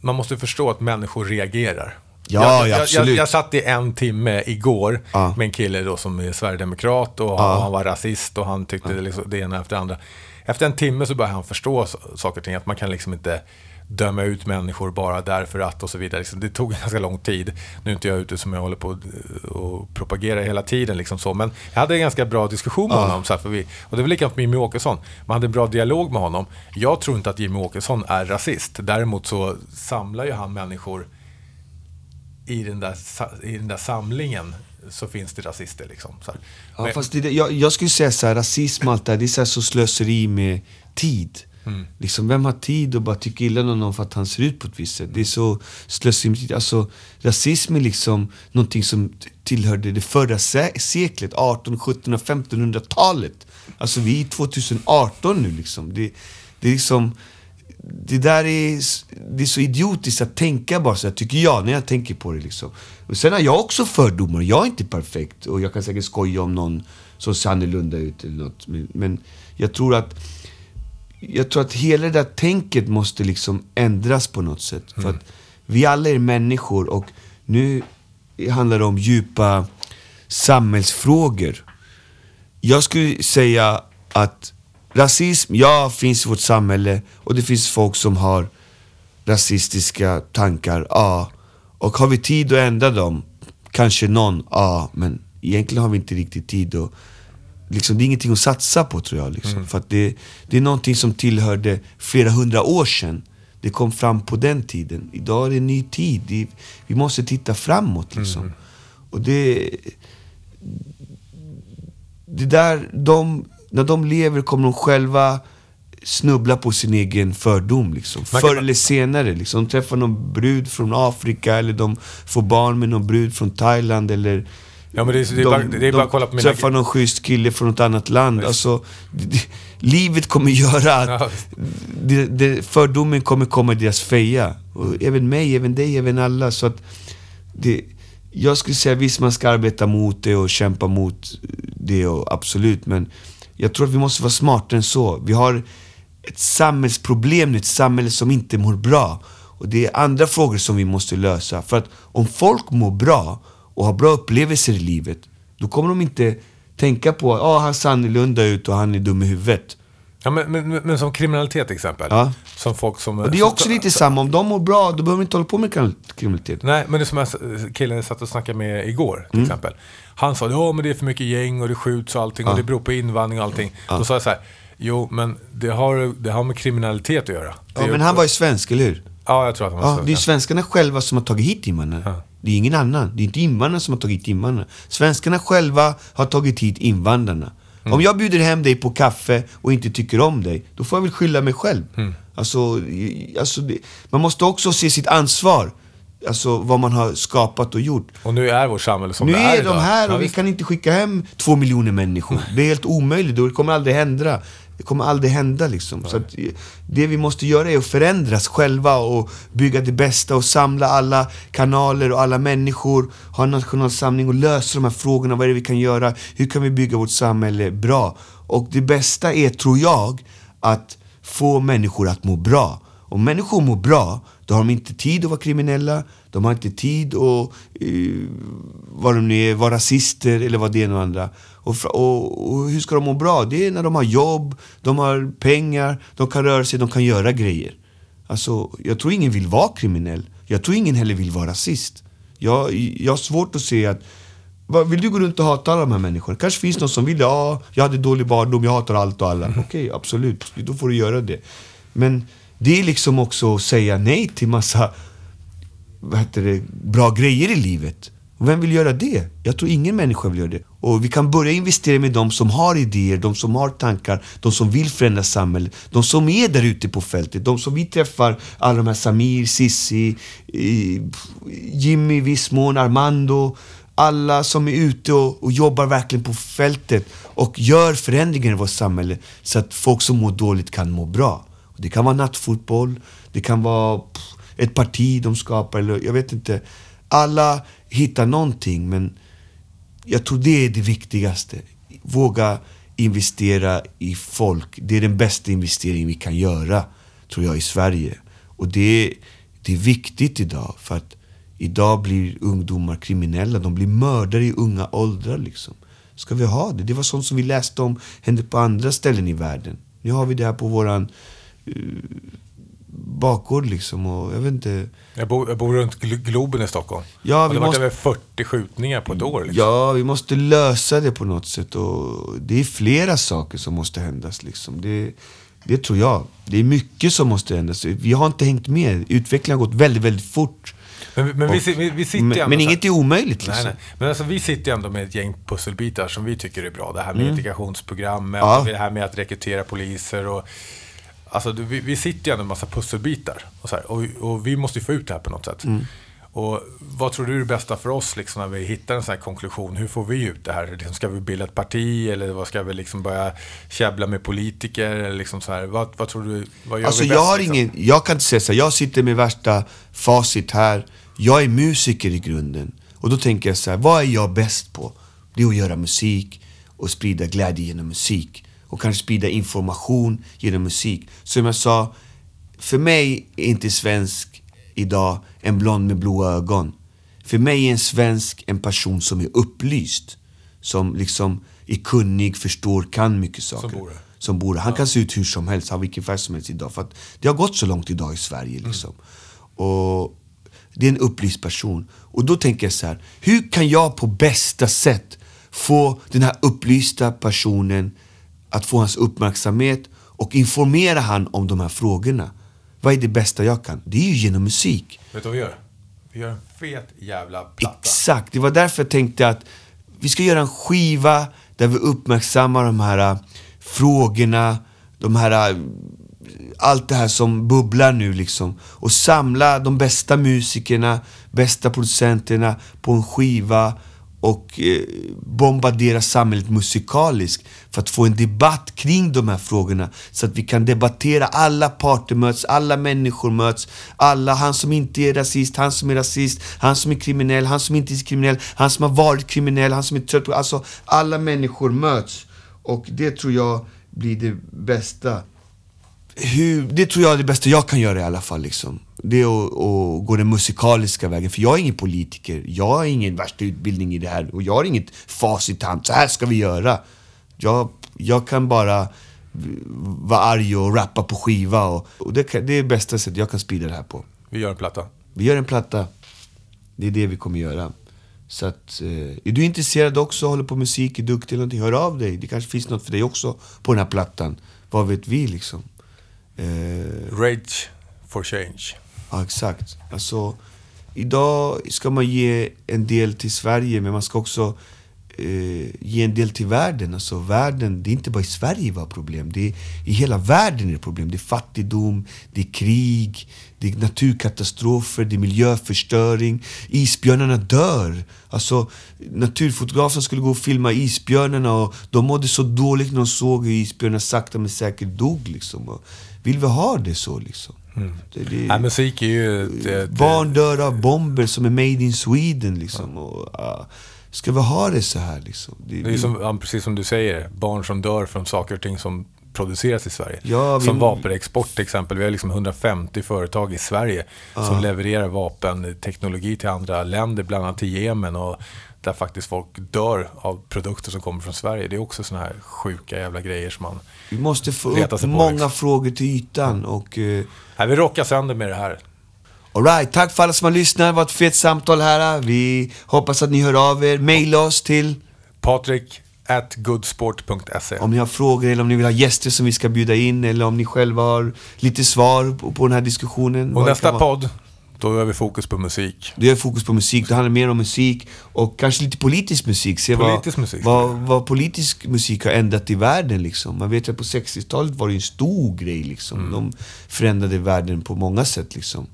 Man måste förstå att människor reagerar. Ja, jag, ja, jag, jag, absolut. jag satt i en timme igår Ja. med en kille då som är sverigedemokrat och han, han var rasist och han tyckte det, liksom, det ena efter det andra. Efter en timme så började han förstå saker och ting, att man kan liksom inte döma ut människor bara därför att och så vidare. Liksom, det tog ganska lång tid. Nu är inte jag ute som jag håller på och- och propagerar hela tiden. Liksom så. Men jag hade en ganska bra diskussion med honom. Så här, för vi, och det var likadant med Jimmy Åkesson. Man hade en bra dialog med honom. Jag tror inte att Jimmy Åkesson är rasist. Däremot så samlar ju han människor i den där, i den där samlingen så finns det rasister. Liksom. Ja, Men- fast det, jag, jag skulle säga så här, rasism allt det här, det är så, här så slöseri med tid. Mm. Liksom, vem har tid att bara tycka illa om någon för att han ser ut på ett visst sätt? Det är så slöseri med tid. Alltså, rasism är liksom någonting som tillhörde det förra se- seklet, 18, 17 och 1500-talet. Alltså vi är 2018 nu liksom. Det, det är liksom... Det där är, det är så idiotiskt att tänka bara så här, tycker jag, när jag tänker på det liksom. Och sen har jag också fördomar, jag är inte perfekt. Och jag kan säkert skoja om någon som ser annorlunda ut eller något. Men, men jag tror att jag tror att hela det där tänket måste liksom ändras på något sätt. För att vi alla är människor och nu handlar det om djupa samhällsfrågor. Jag skulle säga att rasism, ja, finns i vårt samhälle och det finns folk som har rasistiska tankar, ja. Och har vi tid att ändra dem? Kanske någon, ja. Men egentligen har vi inte riktigt tid att liksom, det är ingenting att satsa på tror jag. Liksom. För att det, det är någonting som tillhörde flera hundra år sedan. Det kom fram på den tiden. Idag är det en ny tid. Det, vi måste titta framåt liksom. Och det... Det där, de, när de lever kommer de själva snubbla på sin egen fördom liksom. Förr eller senare liksom. De träffar någon brud från Afrika eller de får barn med någon brud från Thailand eller Ja, men det är- det är de, bara- det är bara att kolla på mina- träffar någon schysst kille från något annat land. Alltså, det, livet kommer göra att Ja. det, det, fördomen kommer komma i deras feja. Och även mig, även dig, även alla. Så att det, jag skulle säga visst man ska arbeta mot det och kämpa mot det, och absolut. Men jag tror att vi måste vara smartare än så. Vi har ett samhällsproblem nu, ett samhälle som inte mår bra. Och det är andra frågor som vi måste lösa. För att om folk mår bra och har bra upplevelser i livet, då kommer de inte tänka på att ah, han ser annorlunda ut och han är dum i huvudet. Ja, men, men, men- som kriminalitet till exempel. Ja. Som folk som... Och det är också lite samma, om de mår bra, då behöver de inte hålla på med krim- kriminalitet. Nej, men det är som jag, killen jag satt och snackade med igår Mm. till exempel. Han sa ja men det är för mycket gäng och det skjuts och allting och det beror på invandring och allting. Då sa jag så här, jo men det har, det har med kriminalitet att göra. Det Ja, men han var ju svensk, eller hur? Ja, jag tror att han var Ja, svensk. det är svenskarna själva som har tagit hit invandrare. Ja. Det är ingen annan. Det är inte invandrarna som har tagit hit invandrare. Svenskarna själva har tagit hit invandrarna. Mm. Om jag bjuder hem dig på kaffe och inte tycker om dig, då får jag väl skylla mig själv. Mm. Alltså, alltså man måste också se sitt ansvar. Alltså vad man har skapat och gjort. Och nu är vårt samhälle som Nu det är, är de idag. här Ja, och vi visst. kan inte skicka hem två miljoner människor. Det är helt omöjligt och det kommer aldrig hända. Det kommer aldrig hända liksom. Så att, eh, det vi måste göra är att förändras själva och bygga det bästa och samla alla kanaler och alla människor. Ha en nationell samling och lösa de här frågorna. Vad är det vi kan göra? Hur kan vi bygga vårt samhälle bra? Och det bästa är, tror jag, att få människor att må bra. Om människor mår bra, då har de inte tid att vara kriminella, de har inte tid att uh, vad de nu är, vara rasister eller vad det är och andra. Och, och, och hur ska de må bra? Det är när de har jobb, de har pengar, de kan röra sig, de kan göra grejer. Alltså, jag tror ingen vill vara kriminell. Jag tror ingen heller vill vara rasist. Jag, jag har svårt att se att vill du gå runt och hata alla de här människorna? kanske finns någon som vill det. Ja, jag hade dålig barndom, jag hatar allt och alla. Okej, absolut. Då får du göra det. Men det är liksom också att säga nej till massa vad heter det, bra grejer i livet. Och vem vill göra det? Jag tror ingen människa vill göra det. Och vi kan börja investera med de som har idéer, de som har tankar, de som vill förändra samhället, de som är där ute på fältet, de som vi träffar, alla de här Samir, Sissi, Jimmy i viss mån, Armando, alla som är ute och, och jobbar verkligen på fältet och gör förändringar i vårt samhälle så att folk som mår dåligt kan må bra. Och det kan vara nattfotboll, det kan vara ett parti de skapar, eller jag vet inte. Alla hittar någonting, men jag tror det är det viktigaste. Våga investera i folk. Det är den bästa investeringen vi kan göra, tror jag, i Sverige. Och det, det är viktigt idag, för att idag blir ungdomar kriminella. De blir mördare i unga åldrar, liksom. Ska vi ha det? Det var sånt som vi läste om hände på andra ställen i världen. Nu har vi det här på våran eh, bakgård, liksom. Och jag vet inte... Jag bor, jag bor runt Glo- Globen i Stockholm. Ja, vi det har varit måste- över 40 skjutningar på ett år. Liksom. Ja, vi måste lösa det på något sätt. Och det är flera saker som måste händas. Liksom. Det, det tror jag. Det är mycket som måste händas. Vi har inte hängt med. Utvecklingen har gått väldigt, väldigt fort. Men, men vi, Och- vi, vi sitter men, ändå men inget är omöjligt. Liksom. Nej, nej. Men alltså, vi sitter ändå med ett gäng pusselbitar som vi tycker är bra. Det här med integrationsprogrammet, Mm. Ja. och det här med att rekrytera poliser och... Alltså, vi, vi sitter ju ändå med en massa pusselbitar. Och, så här, och, och vi måste ju få ut det här på något sätt. Mm. Och vad tror du är det bästa för oss liksom, när vi hittar en sån här konklusion? Hur får vi ut det här? Liksom, Ska vi bilda ett parti eller vad ska vi liksom börja käbbla med politiker? Eller liksom så här, vad, vad tror du? Vad gör Alltså vi jag bäst, har liksom? ingen, jag kan inte säga så här, jag sitter med värsta facit här. Jag är musiker i grunden. Och då tänker jag så här, vad är jag bäst på? Det är att göra musik och sprida glädje genom musik. Och kanske sprida information genom musik. Som jag sa, för mig är inte svensk idag en blond med blåa ögon. För mig är en svensk en person som är upplyst. Som liksom är kunnig, förstår, kan mycket saker bor här. som bor. Han kan se ut hur som helst, ha vilken färg som helst idag. För att det har gått så långt idag i Sverige. Liksom. Och det är en upplyst person. Och då tänker jag så här, hur kan jag på bästa sätt få den här upplysta personen att få hans uppmärksamhet och informera han om de här frågorna? Vad är det bästa jag kan? Det är ju genom musik. Vet du vad vi gör? Vi gör en fet jävla platta. Exakt, det var därför jag tänkte att vi ska göra en skiva där vi uppmärksammar de här äh, frågorna, de här äh, allt det här som bubblar nu liksom. Och samla de bästa musikerna, bästa producenterna på en skiva och eh, bombardera samhället musikaliskt för att få en debatt kring de här frågorna. Så att vi kan debattera, alla parter möts, alla människor möts. Alla, han som inte är rasist, han som är rasist, han som är kriminell, han som inte är kriminell, han som har varit kriminell, han som är trött på... Alltså, alla människor möts. Och det tror jag blir det bästa hur, det tror jag är det bästa jag kan göra i alla fall. Liksom. Det är att, att gå den musikaliska vägen. För jag är ingen politiker. Jag har ingen värsta utbildning i det här. Och jag har inget facit i hand. Så här ska vi göra. Jag, jag kan bara vara arg och rappa på skiva. Och, och det, kan, det är bästa sättet jag kan sprida det här på. Vi gör en platta. Vi gör en platta. Det är det vi kommer göra. Så att, eh, är du intresserad också, håller på musik, är duktig eller någonting, hör av dig. Det kanske finns något för dig också på den här plattan. Vad vet vi liksom? Eh, Rage for change. Ja, exakt. Alltså, idag ska man ge en del till Sverige, men man ska också eh, ge en del till världen. Alltså världen, det är inte bara i Sverige vi har problem. Det är, I hela världen är det problem. Det är fattigdom, det är krig, det är naturkatastrofer, det är miljöförstöring. Isbjörnarna dör. Alltså, naturfotografen skulle gå och filma isbjörnarna och de mådde så dåligt när de såg hur isbjörnarna sakta men säkert dog. Liksom. Och vill vi ha det så liksom? Det, det, Nej, musik är ju... ett- Barn dör av bomber som är made in Sweden liksom. Och, ja, ska vi ha det så här liksom? Det, Det är som, ja, precis som du säger, barn som dör från saker och ting som produceras i Sverige. Ja, vi- Som vapenexport till exempel. Vi har liksom 150 företag i Sverige som levererar vapenteknologi till andra länder, bland annat till Jemen. Och där faktiskt folk dör av produkter som kommer från Sverige. Det är också såna här sjuka jävla grejer som man... vi måste få upp på, många liksom. frågor till ytan. Och, eh, Nej, vi rockar sönder med det här. All right, tack för alla som har lyssnat. Det var ett fett samtal här. Vi hoppas att ni hör av er. Maila oss till Patrik at goodsport.se. om ni har frågor eller om ni vill ha gäster som vi ska bjuda in. Eller om ni själva har lite svar på, på den här diskussionen. Och nästa podd, då har vi fokus på musik. Det är fokus på musik, det handlar mer om musik och kanske lite politisk musik. Se Politisk vad, musik, vad, vad politisk musik har ändrat i världen liksom. Man vet att på 60-talet var det en stor grej liksom. Mm. De förändrade världen på många sätt liksom.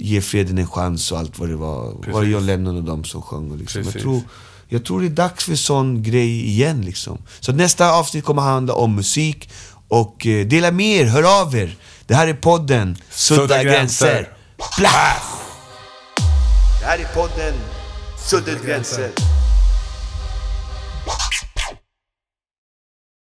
Ge freden en chans och allt vad det var. Var det Precis. John Lennon och de som sjöng och liksom. Jag Precis. tror, jag tror det är dags för sån grej igen liksom. Så nästa avsnitt kommer handla om musik. Och eh, dela med er, hör av er. Det här är podden Sudda, Sudda gränser. gränser. Det här är podden Suddet gränser.